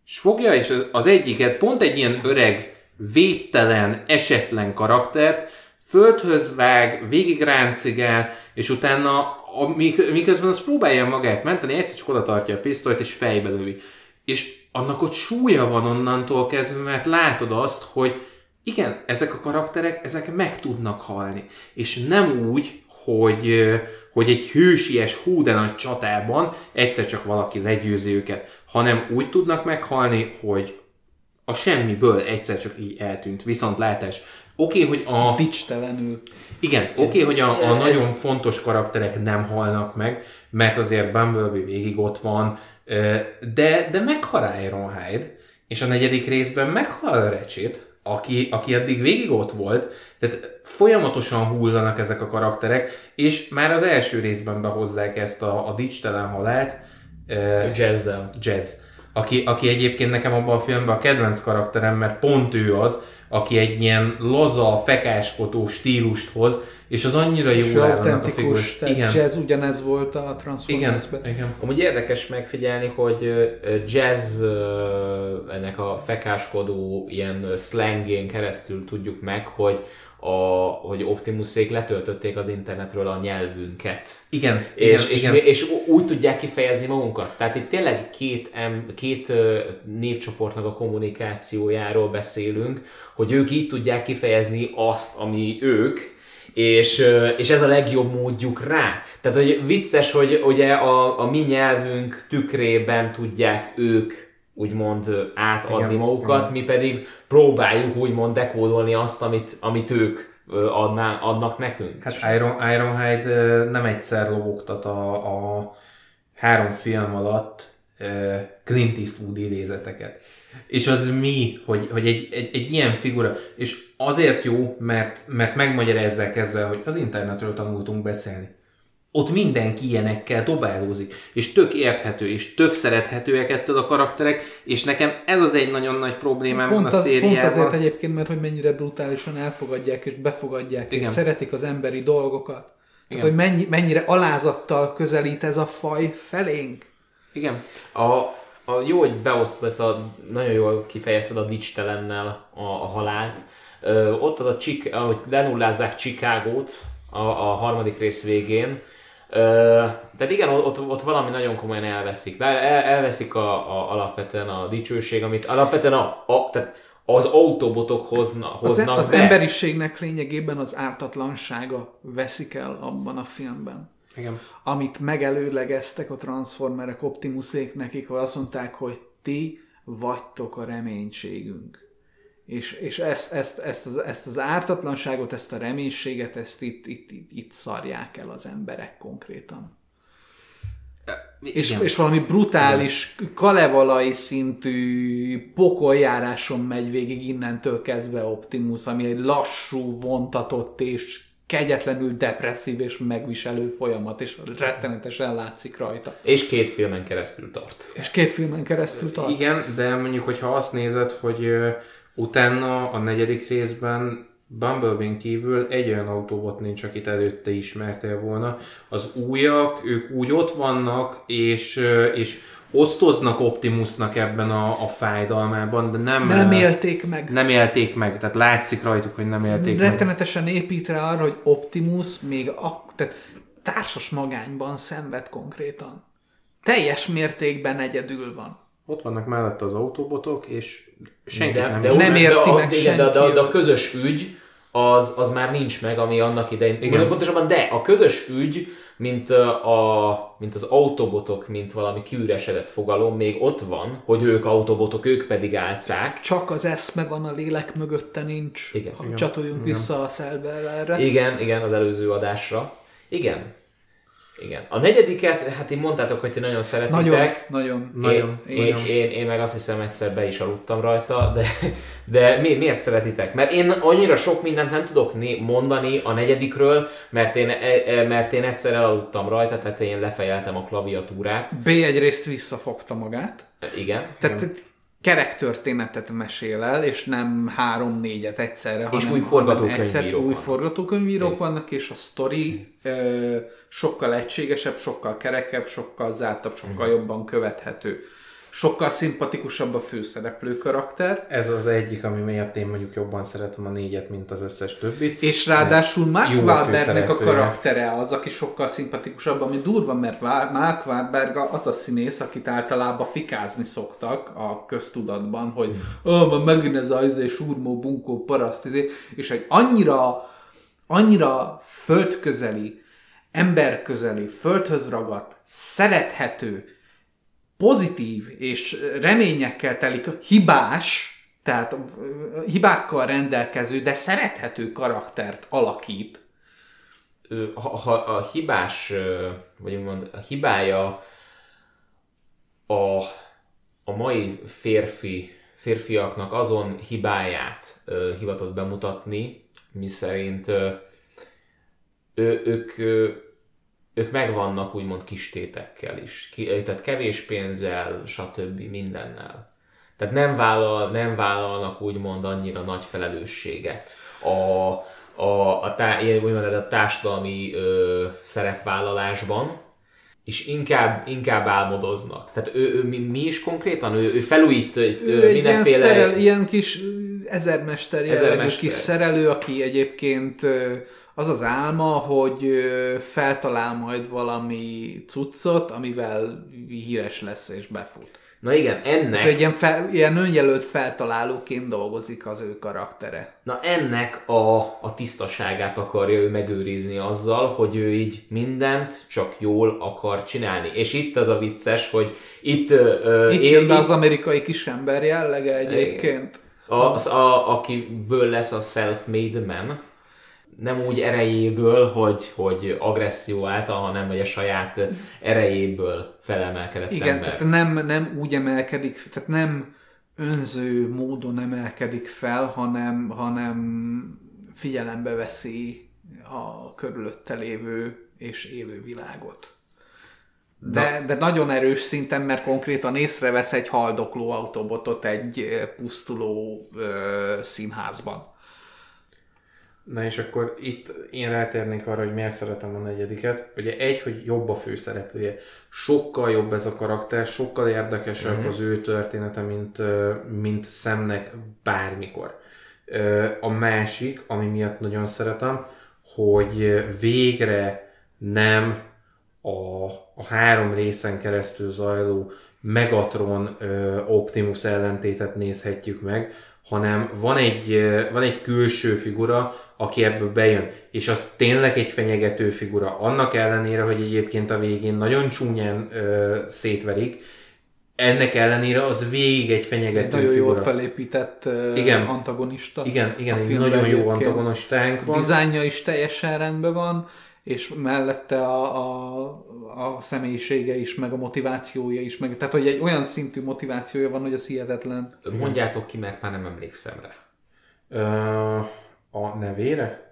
[SPEAKER 2] És fogja, és az egyiket pont egy ilyen öreg, védtelen, esetlen karaktert, földhöz vág, végig ráncigál, és utána a, miközben az próbálja magát menteni, egyszer csak oda tartja a pisztolyt, és fejbe lövi. És annak ott súlya van onnantól kezdve, mert látod azt, hogy igen, ezek a karakterek, ezek meg tudnak halni. És nem úgy, hogy, hogy egy hősies, hú de nagy csatában egyszer csak valaki legyőzi őket, hanem úgy tudnak meghalni, hogy a semmiből egyszer csak így eltűnt. Viszont látás, Oké, okay, hogy a...
[SPEAKER 3] Dicstelenül.
[SPEAKER 2] Igen, oké, okay, hogy a, a ez... nagyon fontos karakterek nem halnak meg, mert azért Bumblebee végig ott van, de, de meghal Ironhide, és a negyedik részben meghal Ratchet, aki, aki eddig végig ott volt, tehát folyamatosan hullanak ezek a karakterek, és már az első részben behozzák ezt a, a dicstelen halált.
[SPEAKER 1] Jazz-zel.
[SPEAKER 2] Jazz. Aki, aki egyébként nekem abban a filmben a kedvenc karakterem, mert pont ő az, aki egy ilyen laza, fekáskodó stílust hoz, és az annyira jó áll
[SPEAKER 3] annak a figurus. Igen. jazz ugyanez volt a Transformers-ben.
[SPEAKER 2] Igen, igen.
[SPEAKER 1] Amúgy érdekes megfigyelni, hogy jazz ennek a fekáskodó ilyen slangén keresztül tudjuk meg, hogy a, hogy Optimusék letöltötték az internetről a nyelvünket.
[SPEAKER 2] Igen,
[SPEAKER 1] És,
[SPEAKER 2] igen,
[SPEAKER 1] és,
[SPEAKER 2] igen.
[SPEAKER 1] és úgy tudják kifejezni magunkat. Tehát itt tényleg két, em, két népcsoportnak a kommunikációjáról beszélünk, hogy ők így tudják kifejezni azt, ami ők, és, és ez a legjobb módjuk rá. Tehát, hogy vicces, hogy ugye a, a mi nyelvünk tükrében tudják ők úgymond átadni
[SPEAKER 2] Igen,
[SPEAKER 1] magukat, mi pedig próbáljuk úgymond dekódolni azt, amit, amit ők adná, adnak nekünk.
[SPEAKER 2] Hát Iron, Ironhide nem egyszer lobogtat a, a három film alatt Clint Eastwood idézeteket. És az mi, hogy, hogy egy, egy, egy ilyen figura, és azért jó, mert, mert megmagyarázzák ezzel, hogy az internetről tanultunk beszélni. Ott mindenki ilyenekkel dobálózik, és tök érthető, és tök szerethetőek ettől a karakterek, és nekem ez az egy nagyon nagy problémám van
[SPEAKER 3] Pont,
[SPEAKER 2] a
[SPEAKER 3] az, pont azért egyébként, mert hogy mennyire brutálisan elfogadják és befogadják,
[SPEAKER 2] Igen.
[SPEAKER 3] és szeretik az emberi dolgokat. Tehát,
[SPEAKER 2] Igen.
[SPEAKER 3] hogy mennyi, mennyire alázattal közelít ez a faj felénk.
[SPEAKER 2] Igen.
[SPEAKER 1] A, a jó, hogy beosztod ezt a, nagyon jól kifejezted a dicstelennel a, a halált. Ö, ott az a csik, ahogy lenullázzák Chicagót a, a harmadik rész végén. Tehát igen, ott, ott valami nagyon komolyan elveszik. De el, elveszik a, a, alapvetően a dicsőség, amit alapvetően a, a, tehát az autobotok hozna,
[SPEAKER 3] Az,
[SPEAKER 1] hoznak
[SPEAKER 3] az
[SPEAKER 1] be.
[SPEAKER 3] emberiségnek lényegében az ártatlansága veszik el abban a filmben.
[SPEAKER 2] Igen.
[SPEAKER 3] Amit megelőlegeztek a Transformerek Optimusék nekik, hogy azt mondták, hogy ti vagytok a reménységünk. És, és ezt, ezt, ezt, az, ezt az ártatlanságot, ezt a reménységet, ezt itt, itt, itt, itt szarják el az emberek konkrétan. És,
[SPEAKER 2] Igen.
[SPEAKER 3] és valami brutális, kalevalai szintű pokoljáráson megy végig innentől kezdve Optimus, ami egy lassú, vontatott és kegyetlenül depresszív és megviselő folyamat, és rettenetesen látszik rajta.
[SPEAKER 1] És két filmen keresztül tart.
[SPEAKER 3] És két filmen keresztül tart.
[SPEAKER 2] Igen, de mondjuk, hogyha azt nézed, hogy utána a negyedik részben Bumblebee-n kívül egy olyan autóbot nincs, akit előtte ismertél volna. Az újak, ők úgy ott vannak, és, és osztoznak Optimusnak ebben a, a fájdalmában, de nem,
[SPEAKER 3] De nem élték meg.
[SPEAKER 2] nem élték meg, tehát látszik rajtuk, hogy nem élték meg.
[SPEAKER 3] Rettenetesen épít rá arra, hogy Optimus még a, tehát társas magányban szenved konkrétan. Teljes mértékben egyedül van.
[SPEAKER 2] Ott vannak mellette az autóbotok, és senki
[SPEAKER 1] de,
[SPEAKER 2] nem
[SPEAKER 1] de,
[SPEAKER 3] Nem
[SPEAKER 1] de,
[SPEAKER 3] érti
[SPEAKER 1] de,
[SPEAKER 3] meg
[SPEAKER 1] de, igen, de, de,
[SPEAKER 3] senki.
[SPEAKER 1] de, a közös ügy az, az már nincs meg, ami annak idején.
[SPEAKER 2] Igen.
[SPEAKER 1] Igen. Pontosabban, de a közös ügy, mint, a, mint az autobotok, mint valami kiüresedett fogalom, még ott van, hogy ők autobotok, ők pedig álcák.
[SPEAKER 3] Csak az eszme van, a lélek mögötte nincs.
[SPEAKER 1] Igen.
[SPEAKER 3] Ha csatoljunk vissza a Cellbellerre.
[SPEAKER 1] Igen, igen, az előző adásra. Igen. Igen. A negyediket, hát én mondtátok, hogy ti nagyon szeretitek.
[SPEAKER 3] Nagyon, nagyon.
[SPEAKER 2] Nagyon,
[SPEAKER 1] én,
[SPEAKER 3] én
[SPEAKER 1] én, én, én, meg azt hiszem egyszer be is aludtam rajta, de, de mi, miért szeretitek? Mert én annyira sok mindent nem tudok né- mondani a negyedikről, mert én, e- e- mert én egyszer elaludtam rajta, tehát én lefejeltem a klaviatúrát.
[SPEAKER 3] B egyrészt visszafogta magát.
[SPEAKER 1] Igen.
[SPEAKER 3] Tehát kerek történetet mesél el, és nem három-négyet egyszerre,
[SPEAKER 1] És
[SPEAKER 3] hanem,
[SPEAKER 1] új forgatókönyvírók
[SPEAKER 3] hanem egyszer új forgatókönyvírók vannak, és a sztori ö, sokkal egységesebb, sokkal kerekebb, sokkal zártabb, sokkal
[SPEAKER 1] Mhm.
[SPEAKER 3] jobban követhető. Sokkal szimpatikusabb a főszereplő karakter,
[SPEAKER 2] Ez az egyik, ami miatt én mondjuk jobban szeretem a négyet, mint az összes többit.
[SPEAKER 3] és ráadásul Mark Wahlbergnek a karaktere az, aki sokkal szimpatikusabb, ami durva, mert Mark Wahlberg az a színész, akit általában fikázni szoktak a köztudatban, hogy oh, már megint ez az izé, surmó, bunkó, paraszt, izé, és egy annyira, annyira földközeli, emberközeli, földhöz ragadt, szerethető, pozitív és reményekkel telik, hibás, tehát hibákkal rendelkező, de szerethető karaktert alakít.
[SPEAKER 1] Ha, ha a hibás, vagy úgymond a hibája a, a mai férfi, férfiaknak azon hibáját ö, hivatott bemutatni, mi szerint ő, ők, ők megvannak úgymond kistétekkel is, Ki, tehát kevés pénzzel, stb. mindennel. Tehát nem, vállal, nem vállalnak úgymond annyira nagy felelősséget a, a, a, tá, úgymond a társadalmi ö, szerepvállalásban, és inkább, inkább álmodoznak. Tehát ő, ő mi, mi is konkrétan? Ő, ő felújít
[SPEAKER 3] Ő
[SPEAKER 1] ö,
[SPEAKER 3] egy ilyen,
[SPEAKER 1] mindenféle...
[SPEAKER 3] szerel, ilyen kis ezermester jellegű
[SPEAKER 1] Ezermester.
[SPEAKER 3] kis szerelő, aki egyébként az az álma, hogy feltalál majd valami cuccot, amivel híres lesz és befut.
[SPEAKER 1] Na igen, ennek,
[SPEAKER 3] egy ilyen, fel, ilyen önjelölt feltalálóként dolgozik az ő karaktere.
[SPEAKER 1] na ennek a, a tisztaságát akarja ő megőrizni azzal, hogy ő így mindent csak jól akar csinálni. És itt az a vicces, hogy itt, ö,
[SPEAKER 3] Itt jön be az amerikai kisember jellege egyébként.
[SPEAKER 1] az, a, akiből lesz a self-made man, nem úgy erejéből, hogy, hogy agresszió által, hanem hogy a saját erejéből felemelkedett
[SPEAKER 3] Igen,
[SPEAKER 1] ember.
[SPEAKER 3] tehát nem, nem úgy emelkedik, tehát nem önző módon emelkedik fel, hanem, hanem figyelembe veszi a körülötte lévő és élő világot. De, de nagyon erős szinten, mert konkrétan észrevesz egy haldokló autobotot egy eh, pusztuló ö, színházban.
[SPEAKER 2] Na és akkor itt én rátérnék arra, hogy miért szeretem a negyediket. Ugye egy, hogy jobb a főszereplője. Sokkal jobb ez a karakter, sokkal érdekesebb uh-huh. az ő története, mint, mint szemnek bármikor. A másik, ami miatt nagyon szeretem, hogy végre nem a, a három részen keresztül zajló Megatron Optimus ellentétet nézhetjük meg, hanem van egy, van egy külső figura, aki ebből bejön, és az tényleg egy fenyegető figura, annak ellenére, hogy egyébként a végén nagyon csúnyán ö, szétverik, ennek ellenére az végig egy fenyegető
[SPEAKER 3] Nagyon
[SPEAKER 2] figura.
[SPEAKER 3] jól felépített
[SPEAKER 2] Igen.
[SPEAKER 3] antagonista.
[SPEAKER 2] Igen, igen,
[SPEAKER 3] a
[SPEAKER 2] egy nagyon jó antagonistánk
[SPEAKER 3] A
[SPEAKER 2] van.
[SPEAKER 3] dizájnja is teljesen rendben van, és mellette a, a, a személyisége is, meg a motivációja is, meg, tehát hogy egy olyan szintű motivációja van, hogy az hihetetlen.
[SPEAKER 1] Mondjátok ki, mert már nem emlékszem rá.
[SPEAKER 2] Ö, a nevére?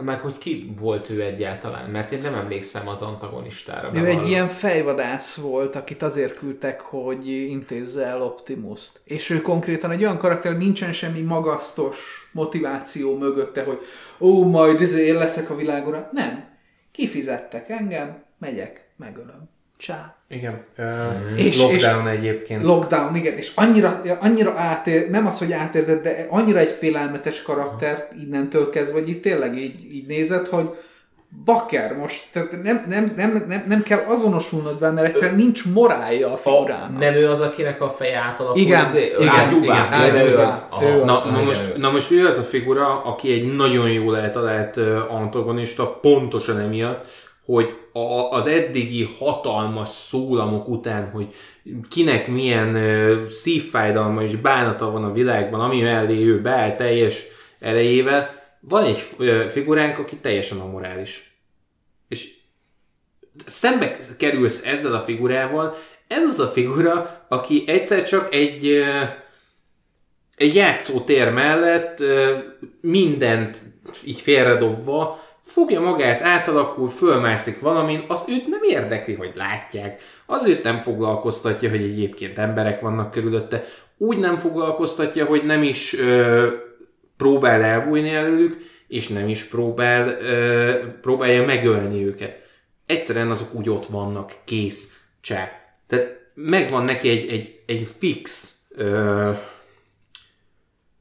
[SPEAKER 1] Meg hogy ki volt ő egyáltalán, mert én nem emlékszem az antagonistára.
[SPEAKER 3] Ő egy ilyen fejvadász volt, akit azért küldtek, hogy intézze el Optimus-t. És ő konkrétan egy olyan karakter, hogy nincsen semmi magasztos motiváció mögötte, hogy ó, majd izé, én leszek a világura. Nem. Kifizettek engem, megyek, megölöm. Csá.
[SPEAKER 2] Igen. Ö,
[SPEAKER 3] És-
[SPEAKER 2] lockdown egyébként.
[SPEAKER 3] Lockdown, igen, és annyira, annyira átér, nem az, hogy átérzed, de annyira egy félelmetes karaktert innentől kezdve, hogy itt tényleg így, így nézed, hogy bakker, most tehát nem, nem, nem, nem, nem kell azonosulnod vele, mert egyszerűen nincs morálja a
[SPEAKER 1] A,
[SPEAKER 3] figurának.
[SPEAKER 1] nem ő az, akinek a feje átalakul?
[SPEAKER 3] Igen,
[SPEAKER 1] izé-
[SPEAKER 3] igen,
[SPEAKER 1] ágyúvá?
[SPEAKER 2] igen,
[SPEAKER 1] Igen, ő az. Aha.
[SPEAKER 3] Ő az.
[SPEAKER 2] Na,
[SPEAKER 1] Igen,
[SPEAKER 2] na, most, na most ő az a figura, aki egy nagyon jól eltalált antagonista, pontosan emiatt, hogy a, az eddigi hatalmas szólamok után, hogy kinek milyen ö, szívfájdalma és bánata van a világban, ami mellé ő beáll teljes erejével, van egy ö, figuránk, aki teljesen amorális. És szembe kerülsz ezzel a figurával, ez az a figura, aki egyszer csak egy ö, egy játszótér mellett mindent így félredobva fogja magát, átalakul, fölmászik valamin, az őt nem érdekli, hogy látják. Az őt nem foglalkoztatja, hogy egyébként emberek vannak körülötte. Úgy nem foglalkoztatja, hogy nem is ö, próbál elbújni előlük, és nem is próbál, ö, próbálja megölni őket. Egyszerűen azok úgy ott vannak, kész, csá. Tehát megvan neki egy, egy, egy fix ö,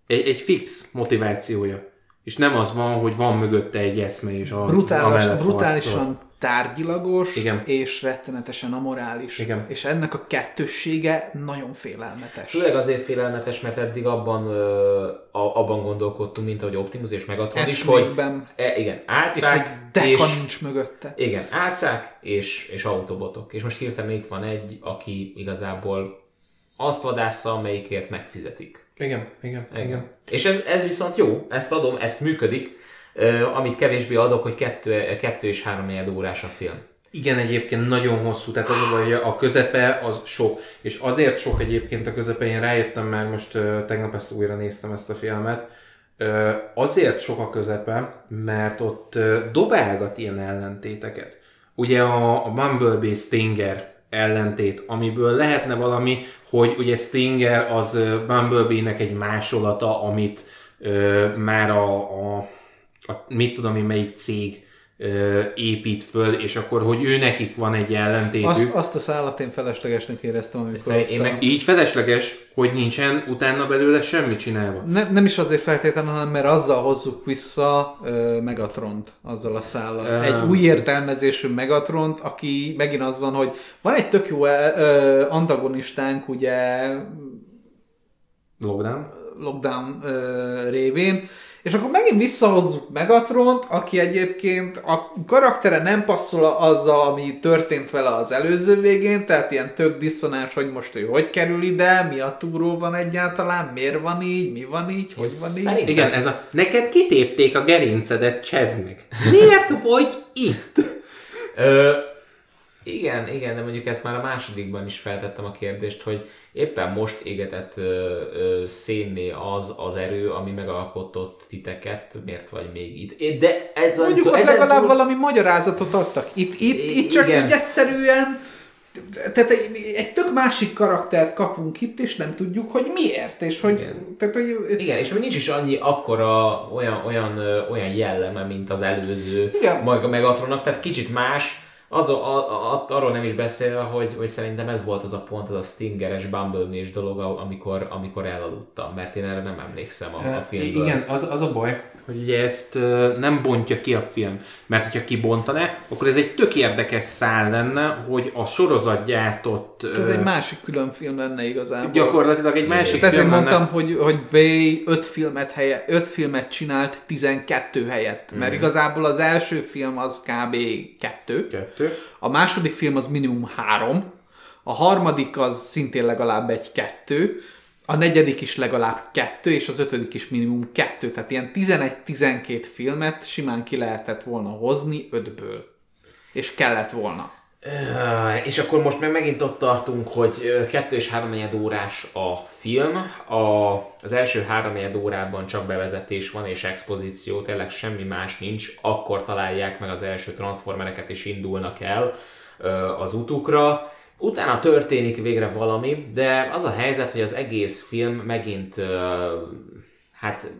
[SPEAKER 2] egy, egy fix motivációja. És nem az van, hogy van mögötte egy eszme, és a,
[SPEAKER 3] Brutális,
[SPEAKER 2] amellett harcol.
[SPEAKER 3] brutálisan tárgyilagos,
[SPEAKER 2] Igen.
[SPEAKER 3] és rettenetesen amorális.
[SPEAKER 2] Igen.
[SPEAKER 3] És ennek a kettőssége nagyon félelmetes.
[SPEAKER 1] Főleg azért félelmetes, mert eddig abban, ö, a, abban gondolkodtunk, mint ahogy Optimus és Megatron is, hogy e, igen,
[SPEAKER 3] És
[SPEAKER 1] álcák,
[SPEAKER 3] deka
[SPEAKER 1] és,
[SPEAKER 3] nincs mögötte.
[SPEAKER 1] igen, álcák és, és autobotok. És most hirtelen itt van egy, aki igazából azt vadásza, amelyikért megfizetik.
[SPEAKER 2] Igen, igen, igen. igen.
[SPEAKER 1] És ez, ez viszont jó, ezt adom, ezt működik, amit kevésbé adok, hogy kettő, kettő és három órás a film.
[SPEAKER 2] Igen, egyébként nagyon hosszú, tehát az a baj, hogy a közepe az sok. És azért sok egyébként a közepe, én rájöttem már most tegnap ezt újra néztem ezt a filmet, azért sok a közepe, mert ott dobálgat ilyen ellentéteket. Ugye a, a Bumblebee Stinger ellentét, amiből lehetne valami, hogy ugye Stinger az Bumblebee-nek egy másolata, amit ö, már a, a, a mit tudom én melyik cég épít föl, és akkor, hogy ő nekik van egy ellentétük.
[SPEAKER 3] Azt, azt a szállat én feleslegesnek éreztem, amikor
[SPEAKER 1] én
[SPEAKER 3] a-
[SPEAKER 1] meg-
[SPEAKER 2] Így felesleges, hogy nincsen utána belőle semmi csinálva.
[SPEAKER 3] Ne, nem is azért feltétlenül, hanem mert azzal hozzuk vissza ö, Megatront, azzal a szállal.
[SPEAKER 2] Öm.
[SPEAKER 3] Egy új értelmezésű Megatront, aki megint az van, hogy van egy tök jó ö, antagonistánk, ugye
[SPEAKER 2] Lockdown.
[SPEAKER 3] lockdown ö, révén, és akkor megint visszahozzuk Megatront, aki egyébként a karaktere nem passzol azzal, ami történt vele az előző végén, tehát ilyen tök diszonáns, hogy most ő hogy kerül ide, mi a túró van egyáltalán, miért van így, mi van így, hogy van így.
[SPEAKER 1] Szerintem-
[SPEAKER 2] Igen, ez a... Neked kitépték a gerincedet, cseznek. Miért vagy itt?
[SPEAKER 1] Ö, igen, igen, de mondjuk ezt már a másodikban is feltettem a kérdést, hogy éppen most égetett ö, ö, szénné az az erő, ami megalkotott titeket, miért vagy még itt. De ez
[SPEAKER 3] Mondjuk ott legalább
[SPEAKER 1] túl-
[SPEAKER 3] valami magyarázatot adtak. Itt, itt, itt csak
[SPEAKER 1] igen.
[SPEAKER 3] így egyszerűen tehát egy, egy tök másik karaktert kapunk itt, és nem tudjuk, hogy miért, és hogy,
[SPEAKER 1] Igen.
[SPEAKER 3] tehát, hogy
[SPEAKER 1] Igen, és még nincs is annyi akkora olyan, olyan, olyan jelleme, mint az előző
[SPEAKER 3] Igen.
[SPEAKER 1] Megatronnak, tehát kicsit más, az a, a, a, arról nem is beszélve, hogy, hogy szerintem ez volt az a pont, az a Stingeres bumblebee dolog, amikor, amikor elaludtam, mert én erre nem emlékszem a, a filmből.
[SPEAKER 2] Igen, az, az a baj, hogy ugye ezt nem bontja ki a film. Mert hogyha kibontaná, akkor ez egy tök érdekes szál lenne, hogy a sorozat gyártott...
[SPEAKER 3] ez
[SPEAKER 2] ö,
[SPEAKER 3] egy másik külön film lenne igazából.
[SPEAKER 2] Gyakorlatilag egy másik
[SPEAKER 3] Hát ezért
[SPEAKER 2] film lenne.
[SPEAKER 3] mondtam, hogy, hogy Bay 5 filmet, helye, 5 filmet csinált 12 helyett. Mert igazából az első film az kb. 2.
[SPEAKER 2] Kettő.
[SPEAKER 3] A második film az minimum 3. A harmadik az szintén legalább egy 2. A negyedik is legalább 2, és az ötödik is minimum 2. Tehát ilyen 11-12 filmet simán ki lehetett volna hozni 5-ből. És kellett volna.
[SPEAKER 1] És akkor most meg megint ott tartunk, hogy ö, kettő és három órás a film. A, az első három órában csak bevezetés van és expozíció, tényleg semmi más nincs. Akkor találják meg az első transformereket és indulnak el az utukra. Utána történik végre valami, de az a helyzet, hogy az egész film megint hát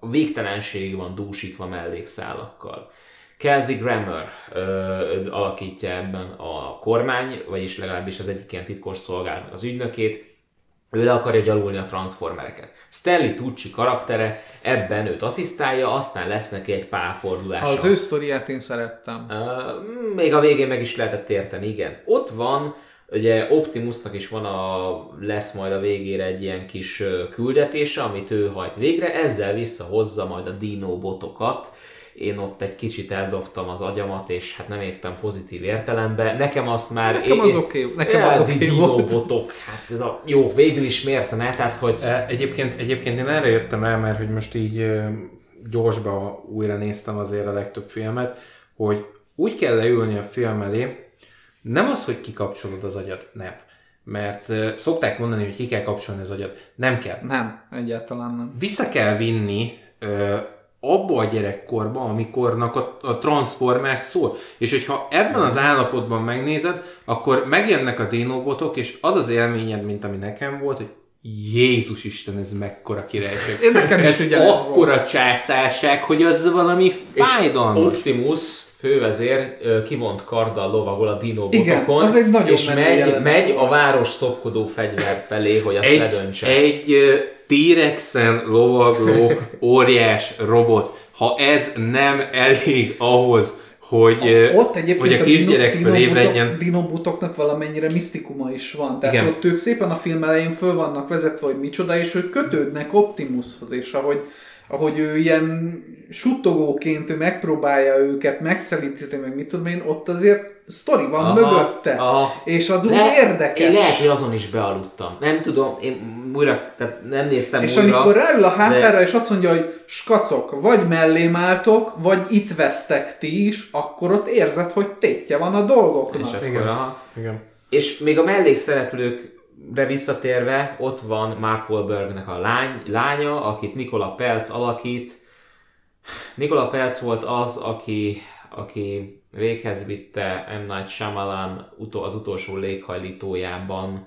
[SPEAKER 1] a végtelenségig van dúsítva mellékszálakkal. Kelsey Grammer ö, alakítja ebben a kormány, vagyis legalábbis az egyik ilyen titkos szolgálatnak az ügynökét, ő le akarja gyalulni a transformereket. Stanley Tucci karaktere ebben őt asszisztálja, aztán lesz neki egy pálfordulása.
[SPEAKER 3] Az ő sztoriát én szerettem.
[SPEAKER 1] Ö, még a végén meg is lehetett érteni, igen. Ott van, ugye Optimusnak is van a, lesz majd a végére egy ilyen kis küldetése, amit ő hajt végre, ezzel visszahozza majd a Dino botokat. Én ott egy kicsit eldobtam az agyamat, és hát nem éppen pozitív értelemben. Nekem azt már...
[SPEAKER 3] Nekem az oké, nekem
[SPEAKER 1] Ja,
[SPEAKER 3] az oké
[SPEAKER 1] Dino
[SPEAKER 3] volt.
[SPEAKER 1] botok, hát ez a... Jó, végül is miért ne? Tehát, hogy...
[SPEAKER 2] E, Egyébként, egyébként én erre jöttem rá, mert hogy most így gyorsba újra néztem azért a legtöbb filmet, hogy úgy kell leülni a film elé, nem az, hogy kikapcsolod az agyad, nem. Mert szokták mondani, hogy ki kell kapcsolni az agyad. Nem kell.
[SPEAKER 3] Nem, egyáltalán nem.
[SPEAKER 2] Vissza kell vinni ö, abba a gyerekkorba, amikornak a, a Transformers szól. És hogyha ebben az állapotban megnézed, akkor megjönnek a dinobotok, és az az élményed, mint ami nekem volt, hogy Jézus Isten, ez mekkora királyság.
[SPEAKER 3] Én nekem is
[SPEAKER 2] ez akkora császárság, hogy az valami fájdalmas.
[SPEAKER 1] Optimus fővezér kivont karddal lovagol a Dino
[SPEAKER 3] Igen,
[SPEAKER 1] botokon,
[SPEAKER 3] az egy nagyon
[SPEAKER 1] és megy,
[SPEAKER 3] jelenet
[SPEAKER 1] megy a város szopkodó fegyver felé, hogy azt
[SPEAKER 2] egy,
[SPEAKER 1] ledöntse.
[SPEAKER 2] egy T-rexen lovagló óriás robot. Ha ez nem elég ahhoz, hogy, ö,
[SPEAKER 3] Ott egyébként
[SPEAKER 2] hogy a kisgyerek fölébredjen.
[SPEAKER 3] dinobotok- dinobotoknak valamennyire misztikuma is van. Tehát
[SPEAKER 2] Igen.
[SPEAKER 3] ott ők szépen a film elején föl vannak vezetve, hogy micsoda, és ők kötődnek Optimushoz, és ahogy, ahogy ő ilyen suttogóként ő megpróbálja őket megszelíteni, meg mit tudom én, ott azért sztori van
[SPEAKER 1] Aha,
[SPEAKER 3] mögötte.
[SPEAKER 1] aha.
[SPEAKER 3] És az úgy
[SPEAKER 1] Le-
[SPEAKER 3] érdekes.
[SPEAKER 1] Én lehet, hogy azon is bealudtam. Nem tudom, én újra, tehát nem néztem
[SPEAKER 3] És
[SPEAKER 1] újra.
[SPEAKER 3] amikor ráül a hátára,
[SPEAKER 1] de-
[SPEAKER 3] és azt mondja, hogy skacok, vagy mellém álltok, vagy itt vesztek ti is, akkor ott érzed, hogy tétje van a
[SPEAKER 1] És
[SPEAKER 3] dolgoknak.
[SPEAKER 1] akkor,
[SPEAKER 2] Igen.
[SPEAKER 1] aha.
[SPEAKER 2] Igen.
[SPEAKER 1] És még a mellékszereplőkre visszatérve, ott van Mark Wahlbergnek a lány, lánya, akit Nikola Pelc alakít. Nikola Pelc volt az, aki, aki véghez vitte M. Night Shyamalan az utolsó léghajlítójában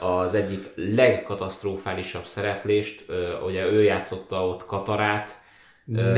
[SPEAKER 1] az egyik legkatasztrofálisabb szereplést, ugye ő játszotta ott Katarát,
[SPEAKER 2] Ne.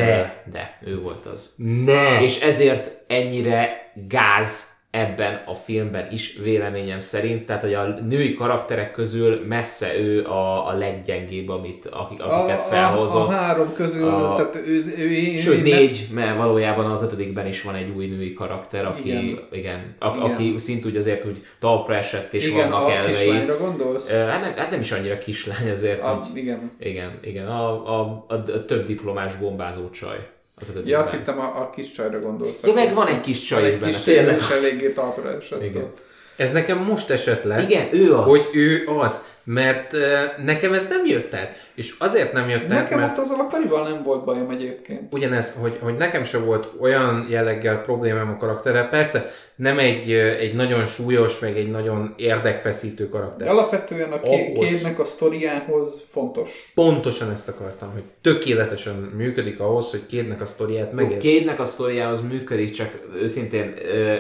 [SPEAKER 1] De, ő volt az.
[SPEAKER 2] Ne!
[SPEAKER 1] És ezért ennyire gáz ebben a filmben is véleményem szerint, tehát hogy a női karakterek közül messze ő a, a leggyengébb, amit, akik, akiket felhozott.
[SPEAKER 3] A, a három közül,
[SPEAKER 1] A-
[SPEAKER 3] tehát ő, ő, én,
[SPEAKER 1] Sőt,
[SPEAKER 3] én
[SPEAKER 1] négy, mert valójában az ötödikben is van egy új női karakter, aki, igen,
[SPEAKER 3] Igen.
[SPEAKER 1] a,
[SPEAKER 3] Igen.
[SPEAKER 1] aki szintúgy azért úgy talpra esett, és
[SPEAKER 3] Igen,
[SPEAKER 1] vannak
[SPEAKER 3] a
[SPEAKER 1] elvei.
[SPEAKER 3] kislányra gondolsz?
[SPEAKER 1] Hát nem, hát nem is annyira kislány azért,
[SPEAKER 3] A,
[SPEAKER 1] hogy
[SPEAKER 3] igen.
[SPEAKER 1] igen, igen, a, a, a, a több diplomás bombázó csaj. Az.
[SPEAKER 3] Ja, azt hittem a, a kis csajra gondolsz.
[SPEAKER 1] Ja, meg van egy kis csaj is
[SPEAKER 3] egy
[SPEAKER 1] benne,
[SPEAKER 3] kis
[SPEAKER 1] tényleg.
[SPEAKER 3] és eléggé talpra esett.
[SPEAKER 1] Igen.
[SPEAKER 2] Ez nekem most esett le,
[SPEAKER 1] Igen, ő az.
[SPEAKER 2] hogy ő az. Mert uh, nekem ez nem jött át. És azért nem jött át,
[SPEAKER 3] Nekem
[SPEAKER 2] mert
[SPEAKER 3] ott azzal a karival nem volt bajom egyébként.
[SPEAKER 2] ugyanez, hogy, hogy nekem se volt olyan jelleggel problémám a karakterrel. Persze nem egy, egy nagyon súlyos, meg egy nagyon érdekfeszítő
[SPEAKER 3] De
[SPEAKER 2] karakter.
[SPEAKER 3] alapvetően a ké-
[SPEAKER 2] Ahhoz.
[SPEAKER 3] képnek a sztoriához fontos.
[SPEAKER 2] Pontosan ezt akartam, hogy tökéletesen működik ahhoz, hogy Kédnek a sztoriát megértsd.
[SPEAKER 1] Kédnek a sztoriához működik, csak őszintén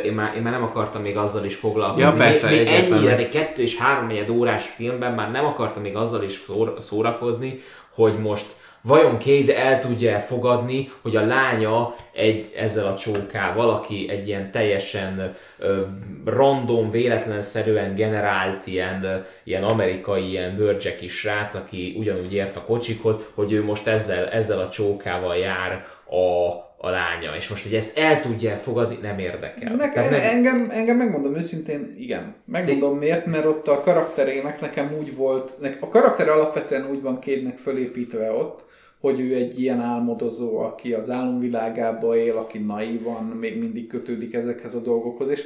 [SPEAKER 1] én már, én már nem akartam még azzal is foglalkozni.
[SPEAKER 2] Ja, persze,
[SPEAKER 1] még, még ennyire, egy kettő és három órás filmben már nem akartam még azzal is szór- szórakozni, hogy most vajon Cade el tudja fogadni, hogy a lánya egy ezzel a csókával, aki egy ilyen teljesen ö, random, véletlenszerűen generált ilyen, ilyen amerikai, ilyen bőrcseki srác, aki ugyanúgy ért a kocsikhoz, hogy ő most ezzel, ezzel a csókával jár a, a lánya, és most, hogy ezt el tudja fogadni, nem érdekel.
[SPEAKER 3] Nekem,
[SPEAKER 1] Tehát nem,
[SPEAKER 3] engem, engem megmondom őszintén, igen. Megmondom miért, mert ott a karakterének nekem úgy volt, nek, a karakter alapvetően úgy van kédnek fölépítve ott, hogy ő egy ilyen álmodozó, aki az álomvilágába él, aki naívan, még mindig kötődik ezekhez a dolgokhoz, és,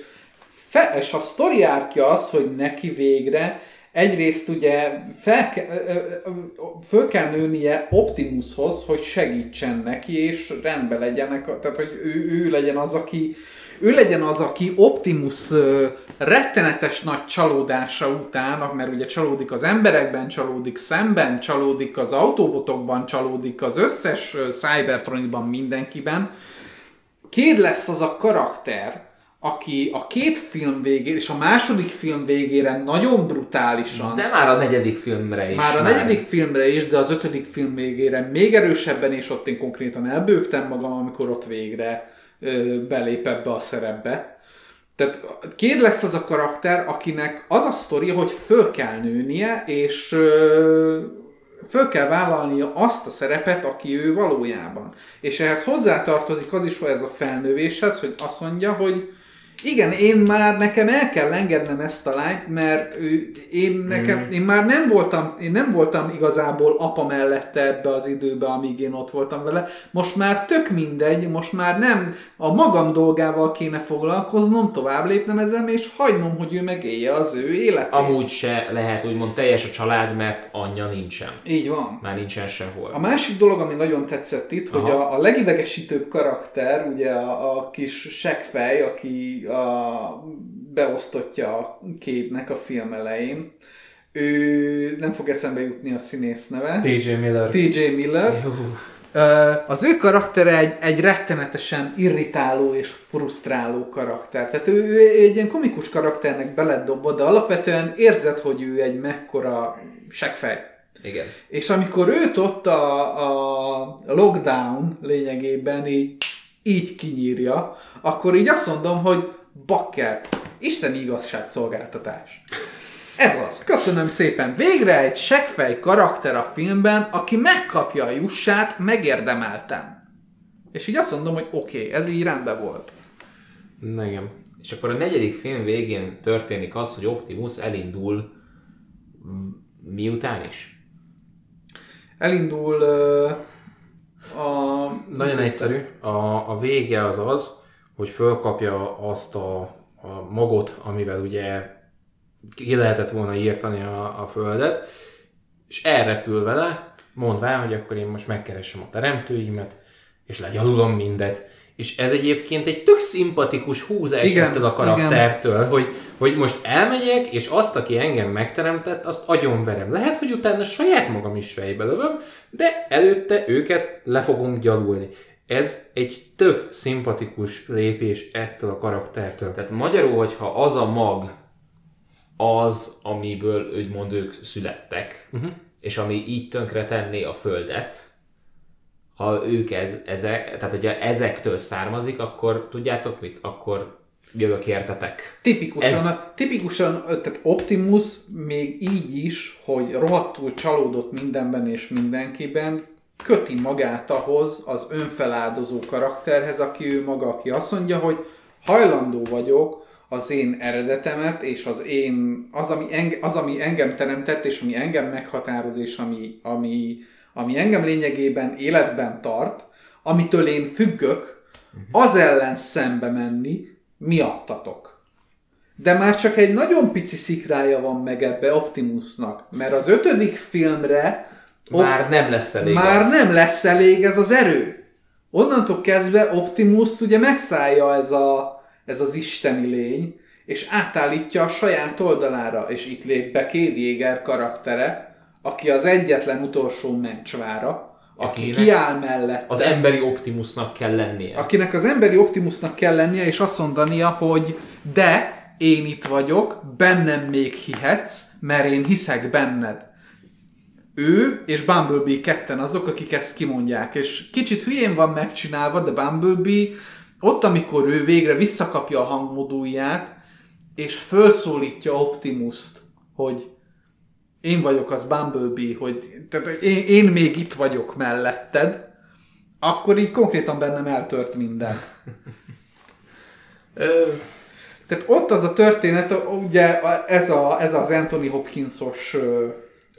[SPEAKER 3] fe, és a sztori árkja az, hogy neki végre egyrészt ugye fel, föl kell nőnie Optimushoz, hogy segítsen neki, és rendben legyenek, tehát hogy ő, ő legyen az, aki ő legyen az, aki Optimus rettenetes nagy csalódása után, mert ugye csalódik az emberekben, csalódik szemben, csalódik az autóbotokban, csalódik az összes Cybertronicban, mindenkiben, Kéd lesz az a karakter, aki a két film végére, és a második film végére nagyon brutálisan,
[SPEAKER 1] de már a negyedik filmre is.
[SPEAKER 3] már a negyedik filmre is, de az ötödik film végére még erősebben, és ott én konkrétan elbőgtem magam, amikor ott végre belép ebbe a szerepbe. Tehát Kéd lesz az a karakter, akinek az a sztori, hogy föl kell nőnie, és föl kell vállalnia azt a szerepet, aki ő valójában. És ehhez hozzátartozik az is, hogy ez a felnővéshez, hogy azt mondja, hogy igen, én már nekem el kell engednem ezt a lányt, mert ő, én, nekem,
[SPEAKER 1] Hmm.
[SPEAKER 3] én már nem voltam, én nem voltam igazából apa mellette ebbe az időbe, amíg én ott voltam vele. Most már tök mindegy, most már nem a magam dolgával kéne foglalkoznom, tovább lépnem ezen, és hagynom, hogy ő megélje az ő életét.
[SPEAKER 1] Amúgy se lehet úgymond teljes a család, mert anyja nincsen.
[SPEAKER 3] Így van.
[SPEAKER 1] Már nincsen sehol.
[SPEAKER 3] A másik dolog, ami nagyon tetszett itt, hogy
[SPEAKER 1] Aha.
[SPEAKER 3] a, a legidegesítőbb karakter, ugye a, a kis seggfej, aki a, beosztottja a kétnek a film elején, ő nem fog eszembe jutni a színész neve.
[SPEAKER 2] TJ Miller.
[SPEAKER 3] TJ Miller. Ö, Az ő karaktere egy, egy rettenetesen irritáló és frusztráló karakter. Tehát ő, ő egy ilyen komikus karakternek beledobva, de alapvetően érzed, hogy ő egy mekkora seggfej.
[SPEAKER 1] Igen.
[SPEAKER 3] És amikor őt ott a, a lockdown lényegében így, így kinyírja, akkor így azt mondom, hogy bakker, isteni igazságszolgáltatás. Ez az. Köszönöm szépen. Végre egy seggfej karakter a filmben, aki megkapja a jussát, megérdemeltem. És így azt mondom, hogy oké, okay, ez így rendben volt.
[SPEAKER 2] Igen.
[SPEAKER 1] És akkor a negyedik film végén történik az, hogy Optimus elindul miután is.
[SPEAKER 3] Elindul ö, a...
[SPEAKER 2] Nagyon egyszerű. A, a vége az az, hogy fölkapja azt a, a magot, amivel ugye ki lehetett volna írtani a, a földet, és elrepül vele, mondván, hogy akkor én most megkeresem a teremtőimet, és legyalulom mindet. És ez egyébként egy tök szimpatikus húzás
[SPEAKER 3] Igen,
[SPEAKER 2] ettől a karaktertől, hogy, hogy most elmegyek, és azt, aki engem megteremtett, azt agyonverem. Lehet, hogy utána saját magam is fejbe lövöm, de előtte őket le fogom gyalulni. Ez egy tök szimpatikus lépés ettől a karaktertől.
[SPEAKER 1] Tehát magyarul, hogyha az a mag az, amiből úgymond ők születtek, uh-huh. és ami így tönkre tenné a földet, ha ők ez, ezek, tehát hogyha ezektől származik, akkor tudjátok mit? Akkor jövök értetek.
[SPEAKER 3] Tipikusan, Ez... tipikusan tehát Optimus még így is, hogy rohadtul csalódott mindenben és mindenkiben, köti magát ahhoz az önfeláldozó karakterhez, aki ő maga, aki azt mondja, hogy hajlandó vagyok az én eredetemet, és az én, az, ami, enge, az, ami engem teremtett, és ami engem meghatároz, és ami, ami, ami engem lényegében életben tart, amitől én függök, az ellen szembe menni, miattatok. De már csak egy nagyon pici szikrája van meg ebbe Optimusnak, mert az ötödik filmre
[SPEAKER 1] már nem lesz elég
[SPEAKER 3] Már az. nem lesz elég ez az erő. Onnantól kezdve Optimus ugye megszállja ez, a, ez az isteni lény, és átállítja a saját oldalára, és itt lép be Kéd Jéger karaktere, aki az egyetlen utolsó mencsvára, aki kiáll mellett.
[SPEAKER 1] Az emberi Optimusnak kell lennie.
[SPEAKER 3] Akinek az emberi Optimusnak kell lennie, és azt mondania, hogy de én itt vagyok, bennem még hihetsz, mert én hiszek benned. Ő és Bumblebee ketten azok, akik ezt kimondják, és kicsit hülyén van megcsinálva, de Bumblebee ott, amikor ő végre visszakapja a hangmodulját, és felszólítja Optimust, hogy én vagyok az Bumblebee, hogy tehát én, én még itt vagyok melletted, akkor így konkrétan bennem eltört minden. tehát ott az a történet, ugye ez, a, ez az Anthony Hopkinsos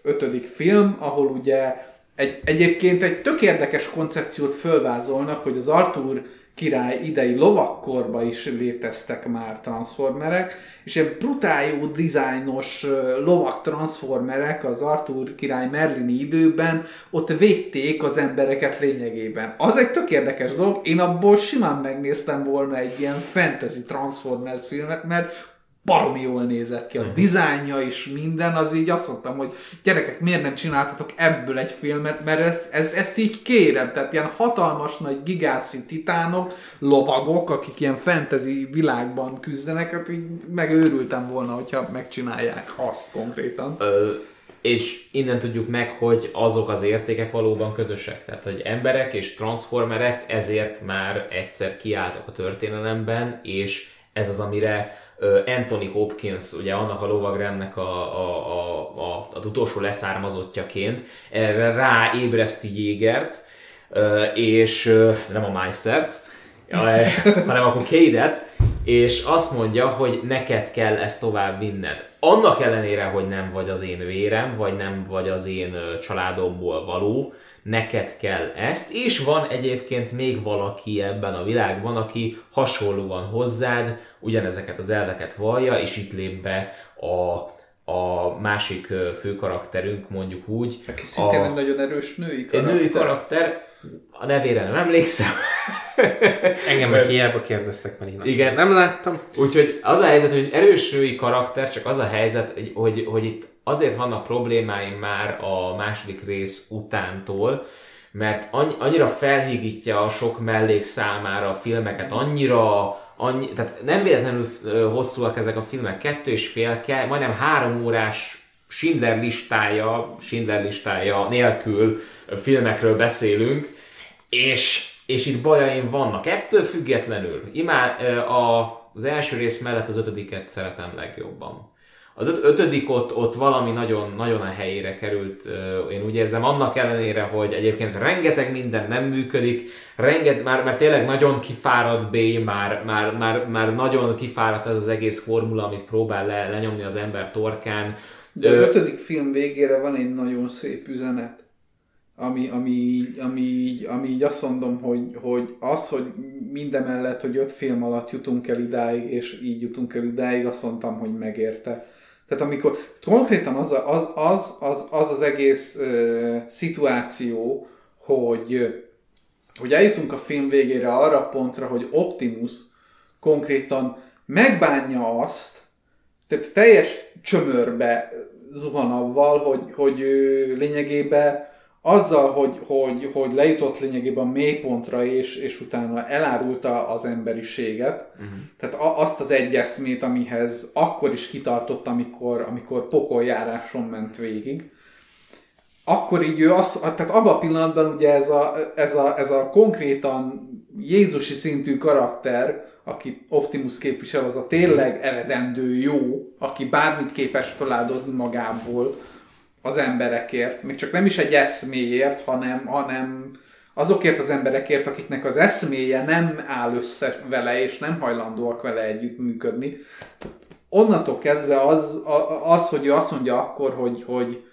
[SPEAKER 3] ötödik film, ahol ugye egy, egyébként egy tök érdekes koncepciót fölvázolnak, hogy az Arthur király idei lovakkorba is léteztek már transformerek, és ilyen brutál jó dizájnos lovak transformerek az Arthur király Merlini időben ott védték az embereket lényegében. Az egy tök érdekes dolog, én abból simán megnéztem volna egy ilyen fantasy Transformers filmet, mert baromi jól nézett ki. A uh-huh. dizájnja is minden, az így azt mondtam, hogy gyerekek, miért nem csináltatok ebből egy filmet, mert ez, ez, ezt így kérem. Tehát ilyen hatalmas nagy gigászi titánok, lovagok, akik ilyen fantasy világban küzdenek, hát így megőrültem volna, hogyha megcsinálják azt konkrétan.
[SPEAKER 1] Ö, és innen tudjuk meg, hogy azok az értékek valóban közösek. Tehát, hogy emberek és transformerek ezért már egyszer kiálltak a történelemben, és ez az, amire Anthony Hopkins, ugye annak a lovagrendnek a, a, a, a, az utolsó leszármazottjaként erre ráébreszti Jégert, és nem a Meissert, *laughs* hanem akkor Kédet, és azt mondja, hogy neked kell ezt tovább vinned. Annak ellenére, hogy nem vagy az én vérem, vagy nem vagy az én családomból való, neked kell ezt, és van egyébként még valaki ebben a világban, aki hasonlóan hozzád ugyanezeket az elveket vallja, és itt lép be a, a másik főkarakterünk, mondjuk úgy.
[SPEAKER 3] Aki szintén a, egy nagyon erős női
[SPEAKER 1] karakter. Egy női karakter, a nevére nem emlékszem.
[SPEAKER 2] Engem meg hiába kérdeztek, mert én azt Igen. nem láttam.
[SPEAKER 1] Úgyhogy az a helyzet, hogy erős női karakter, csak az a helyzet, hogy, hogy itt azért vannak problémáim már a második rész utántól, mert annyira felhígítja a sok mellék számára a filmeket, annyira, annyi, tehát nem véletlenül hosszúak ezek a filmek, kettő és fél, majdnem három órás Schindler listája, Schindler listája nélkül filmekről beszélünk, és, és itt bajaim vannak. Ettől függetlenül, imá, a, az első rész mellett az ötödiket szeretem legjobban. Az öt, ötödik ott, ott valami nagyon, nagyon a helyére került, én úgy érzem, annak ellenére, hogy egyébként rengeteg minden nem működik, renget, már, már tényleg nagyon kifáradt B, már, már, már, már nagyon kifáradt ez az egész formula, amit próbál le, lenyomni az ember torkán.
[SPEAKER 3] De az ötödik film végére van egy nagyon szép üzenet ami, ami, ami, így, ami így azt mondom, hogy, hogy az, hogy mindemellett, hogy öt film alatt jutunk el idáig, és így jutunk el idáig, azt mondtam, hogy megérte. Tehát amikor konkrétan az az, az, az, az, az egész uh, szituáció, hogy, hogy eljutunk a film végére arra a pontra, hogy Optimus konkrétan megbánja azt, tehát teljes csömörbe zuhan avval, hogy, hogy ő lényegében azzal, hogy, hogy, hogy lejutott lényegében a mélypontra, és, és utána elárulta az emberiséget, uh-huh. tehát azt az egyeszmét, amihez akkor is kitartott, amikor, amikor pokoljáráson ment végig, akkor így ő az, tehát abban a pillanatban ugye ez a, ez a, ez a konkrétan Jézusi szintű karakter, aki Optimus képvisel, az a tényleg eredendő jó, aki bármit képes feláldozni magából az emberekért, még csak nem is egy eszméért, hanem, hanem azokért az emberekért, akiknek az eszméje nem áll össze vele, és nem hajlandóak vele együttműködni. Onnantól kezdve az, az hogy ő azt mondja akkor, hogy, hogy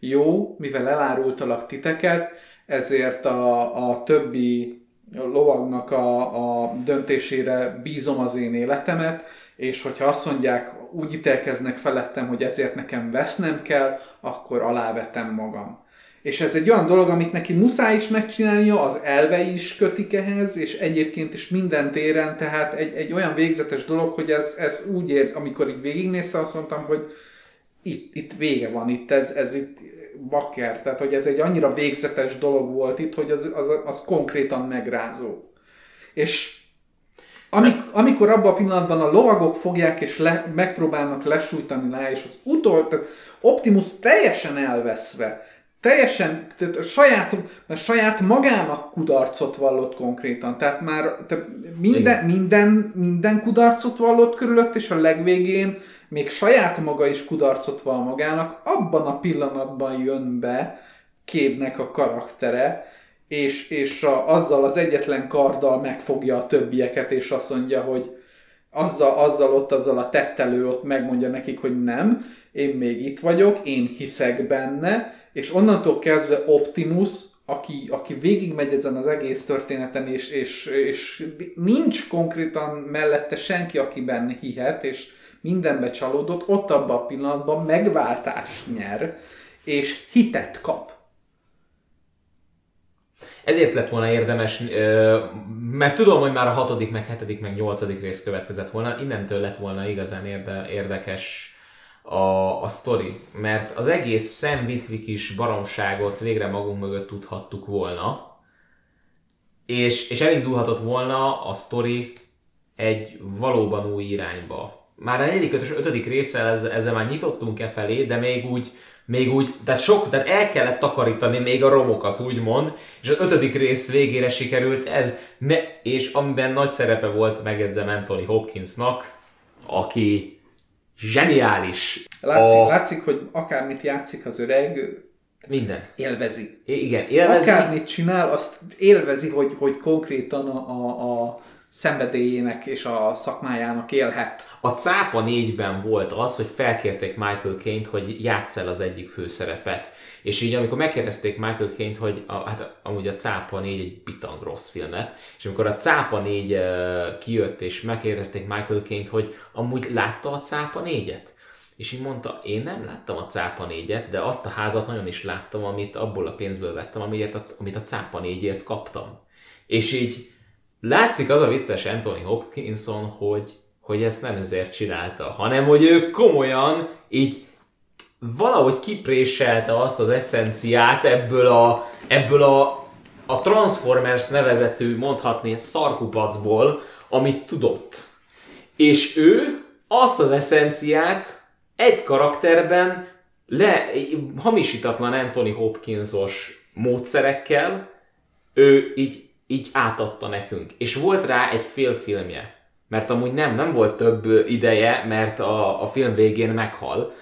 [SPEAKER 3] jó, mivel elárultalak titeket, ezért a, a többi lovagnak a, a döntésére bízom az én életemet, és hogyha azt mondják, úgy ítélkeznek felettem, hogy ezért nekem vesznem kell, akkor alávetem magam. És ez egy olyan dolog, amit neki muszáj is megcsinálnia, az elvei is kötik ehhez, és egyébként is minden téren, tehát egy, egy olyan végzetes dolog, hogy ez, ez úgy ér, amikor így végignézte, azt mondtam, hogy itt, itt vége van, itt ez, ez itt bakker, tehát hogy ez egy annyira végzetes dolog volt itt, hogy az, az, az konkrétan megrázó. És amik, amikor abban a pillanatban a lovagok fogják és le, megpróbálnak lesújtani le, és az utol, tehát Optimus teljesen elveszve, teljesen, tehát a saját, a saját magának kudarcot vallott konkrétan. Tehát már tehát minden, minden, minden kudarcot vallott körülött, és a legvégén még saját maga is kudarcot val magának, abban a pillanatban jön be Kédnek a karaktere, és, és a, azzal az egyetlen karddal megfogja a többieket, és azt mondja, hogy azzal, azzal ott, azzal a tettelő ott megmondja nekik, hogy nem, én még itt vagyok, én hiszek benne, és onnantól kezdve Optimus, aki, aki végigmegy ezen az egész történeten, és, és, és nincs konkrétan mellette senki, aki benne hihet, és mindenbe csalódott, ott abban a pillanatban megváltást nyer, és hitet kap.
[SPEAKER 1] Ezért lett volna érdemes, mert tudom, hogy már a hatodik, meg hetedik, meg nyolcadik rész következett volna, innentől lett volna igazán érde, érdekes a, a sztori, mert az egész Sam Witwick is baromságot végre magunk mögött tudhattuk volna, és, és elindulhatott volna a sztori egy valóban új irányba. Már a negyedik, ötös, ötödik résszel ezzel, ezzel már nyitottunk e felé, de még úgy, még úgy, tehát sok, tehát el kellett takarítani még a romokat, úgymond, és az ötödik rész végére sikerült ez, ne, és amiben nagy szerepe volt, megjegyzem Anthony Hopkinsnak, aki zseniális.
[SPEAKER 3] Látszik, a... látszik, hogy akármit játszik az öreg,
[SPEAKER 1] minden.
[SPEAKER 3] Élvezi.
[SPEAKER 1] I- igen, élvezi.
[SPEAKER 3] Akármit csinál, azt élvezi, hogy, hogy konkrétan a, a, a szenvedélyének és a szakmájának élhet.
[SPEAKER 1] A Cápa 4-ben volt az, hogy felkérték Michael Caine-t, hogy játsz el az egyik főszerepet. És így amikor megkérdezték Michael Caine-t, hogy a, hát amúgy a Cápa 4 egy bitang rossz filmet, és amikor a Cápa 4 uh, kijött, és megkérdezték Michael Caine-t, hogy amúgy látta a Cápa 4-et? És így mondta, én nem láttam a Cápa 4-et, de azt a házat nagyon is láttam, amit abból a pénzből vettem, amiért a, amit a Cápa 4-ért kaptam. És így látszik az a vicces Anthony Hopkinson, hogy, hogy ezt nem ezért csinálta, hanem hogy ő komolyan így valahogy kipréselte azt az eszenciát ebből a, ebből a, a Transformers nevezetű, mondhatni, szarkupacból, amit tudott. És ő azt az eszenciát egy karakterben le, hamisítatlan Anthony Hopkinsos módszerekkel ő így így átadta nekünk. És volt rá egy fél filmje. Mert amúgy nem, nem volt több ideje, mert a, a film végén meghal.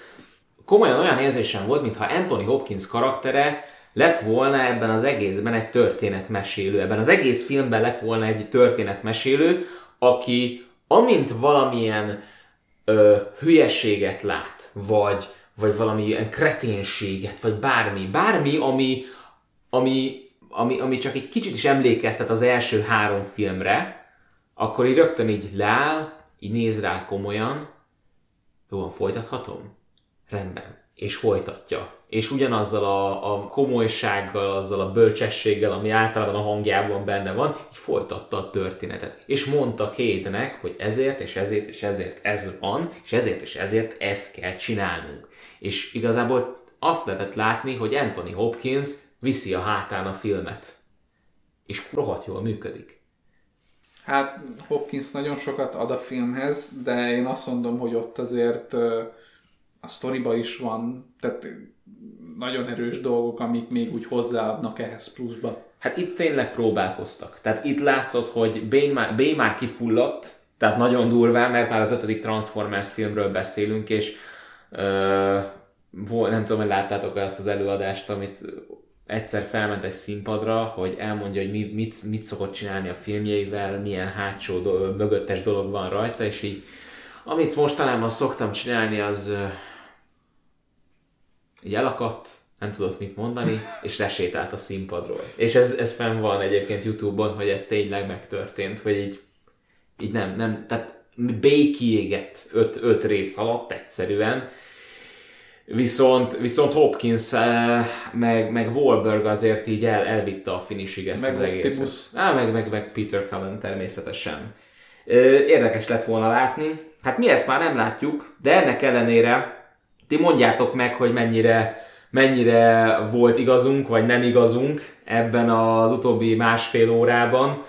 [SPEAKER 1] Komolyan olyan érzésem volt, mintha Anthony Hopkins karaktere lett volna ebben az egészben egy történetmesélő. Ebben az egész filmben lett volna egy történetmesélő, aki amint valamilyen ö, hülyeséget lát, vagy, vagy valamilyen kreténséget, vagy bármi, bármi, ami, ami ami, ami csak egy kicsit is emlékeztet az első három filmre, akkor így rögtön így leáll, így néz rá komolyan, jó, van, folytathatom? Rendben. És folytatja. És ugyanazzal a, a komolysággal, azzal a bölcsességgel, ami általában a hangjában benne van, így folytatta a történetet. És mondta Kétnek, hogy ezért és ezért és ezért ez van, és ezért és ezért ezt kell csinálnunk. És igazából azt lehetett látni, hogy Anthony Hopkins viszi a hátán a filmet. És rohadt jól működik.
[SPEAKER 3] Hát Hopkins nagyon sokat ad a filmhez, de én azt mondom, hogy ott azért a sztoriba is van, tehát nagyon erős dolgok, amik még úgy hozzáadnak ehhez pluszba.
[SPEAKER 1] Hát itt tényleg próbálkoztak. Tehát itt látszott, hogy Bane már, Bane már kifulladt, tehát nagyon durván, mert már az ötödik Transformers filmről beszélünk, és ö, nem tudom, hogy láttátok ezt az előadást, amit egyszer felment egy színpadra, hogy elmondja, hogy mit, mit, mit szokott csinálni a filmjeivel, milyen hátsó, do, mögöttes dolog van rajta, és így amit mostanában szoktam csinálni, az elakadt, nem tudott mit mondani, és lesétált a színpadról. És ez, ez fenn van egyébként Youtube-on, hogy ez tényleg megtörtént, hogy így, így nem, nem, tehát Bay kiégett öt, öt rész alatt egyszerűen, Viszont, viszont Hopkins eh, meg, meg Wahlberg azért így el, elvitte a finishig ezt
[SPEAKER 3] Meg
[SPEAKER 1] az egészet. Á, meg, meg, meg Peter Cullen természetesen. Ö, Érdekes lett volna látni. Hát mi ezt már nem látjuk, de ennek ellenére ti mondjátok meg, hogy mennyire, mennyire volt igazunk, vagy nem igazunk ebben az utóbbi másfél órában.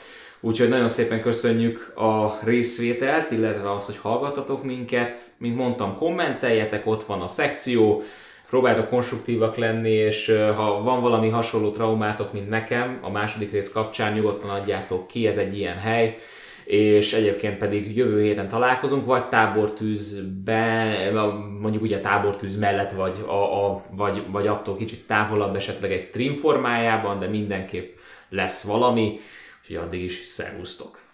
[SPEAKER 1] Úgyhogy nagyon szépen köszönjük a részvételt, illetve az, hogy hallgatatok minket. Mint mondtam, kommenteljetek, ott van a szekció, próbáltok konstruktívak lenni, és ha van valami hasonló traumátok, mint nekem, a második rész kapcsán nyugodtan adjátok ki, ez egy ilyen hely. És egyébként pedig jövő héten találkozunk, vagy tábortűzben, mondjuk ugye tábortűz mellett, vagy, a, a, vagy, vagy attól kicsit távolabb esetleg egy stream formájában, de mindenképp lesz valami, úgyhogy addig is szervusztok!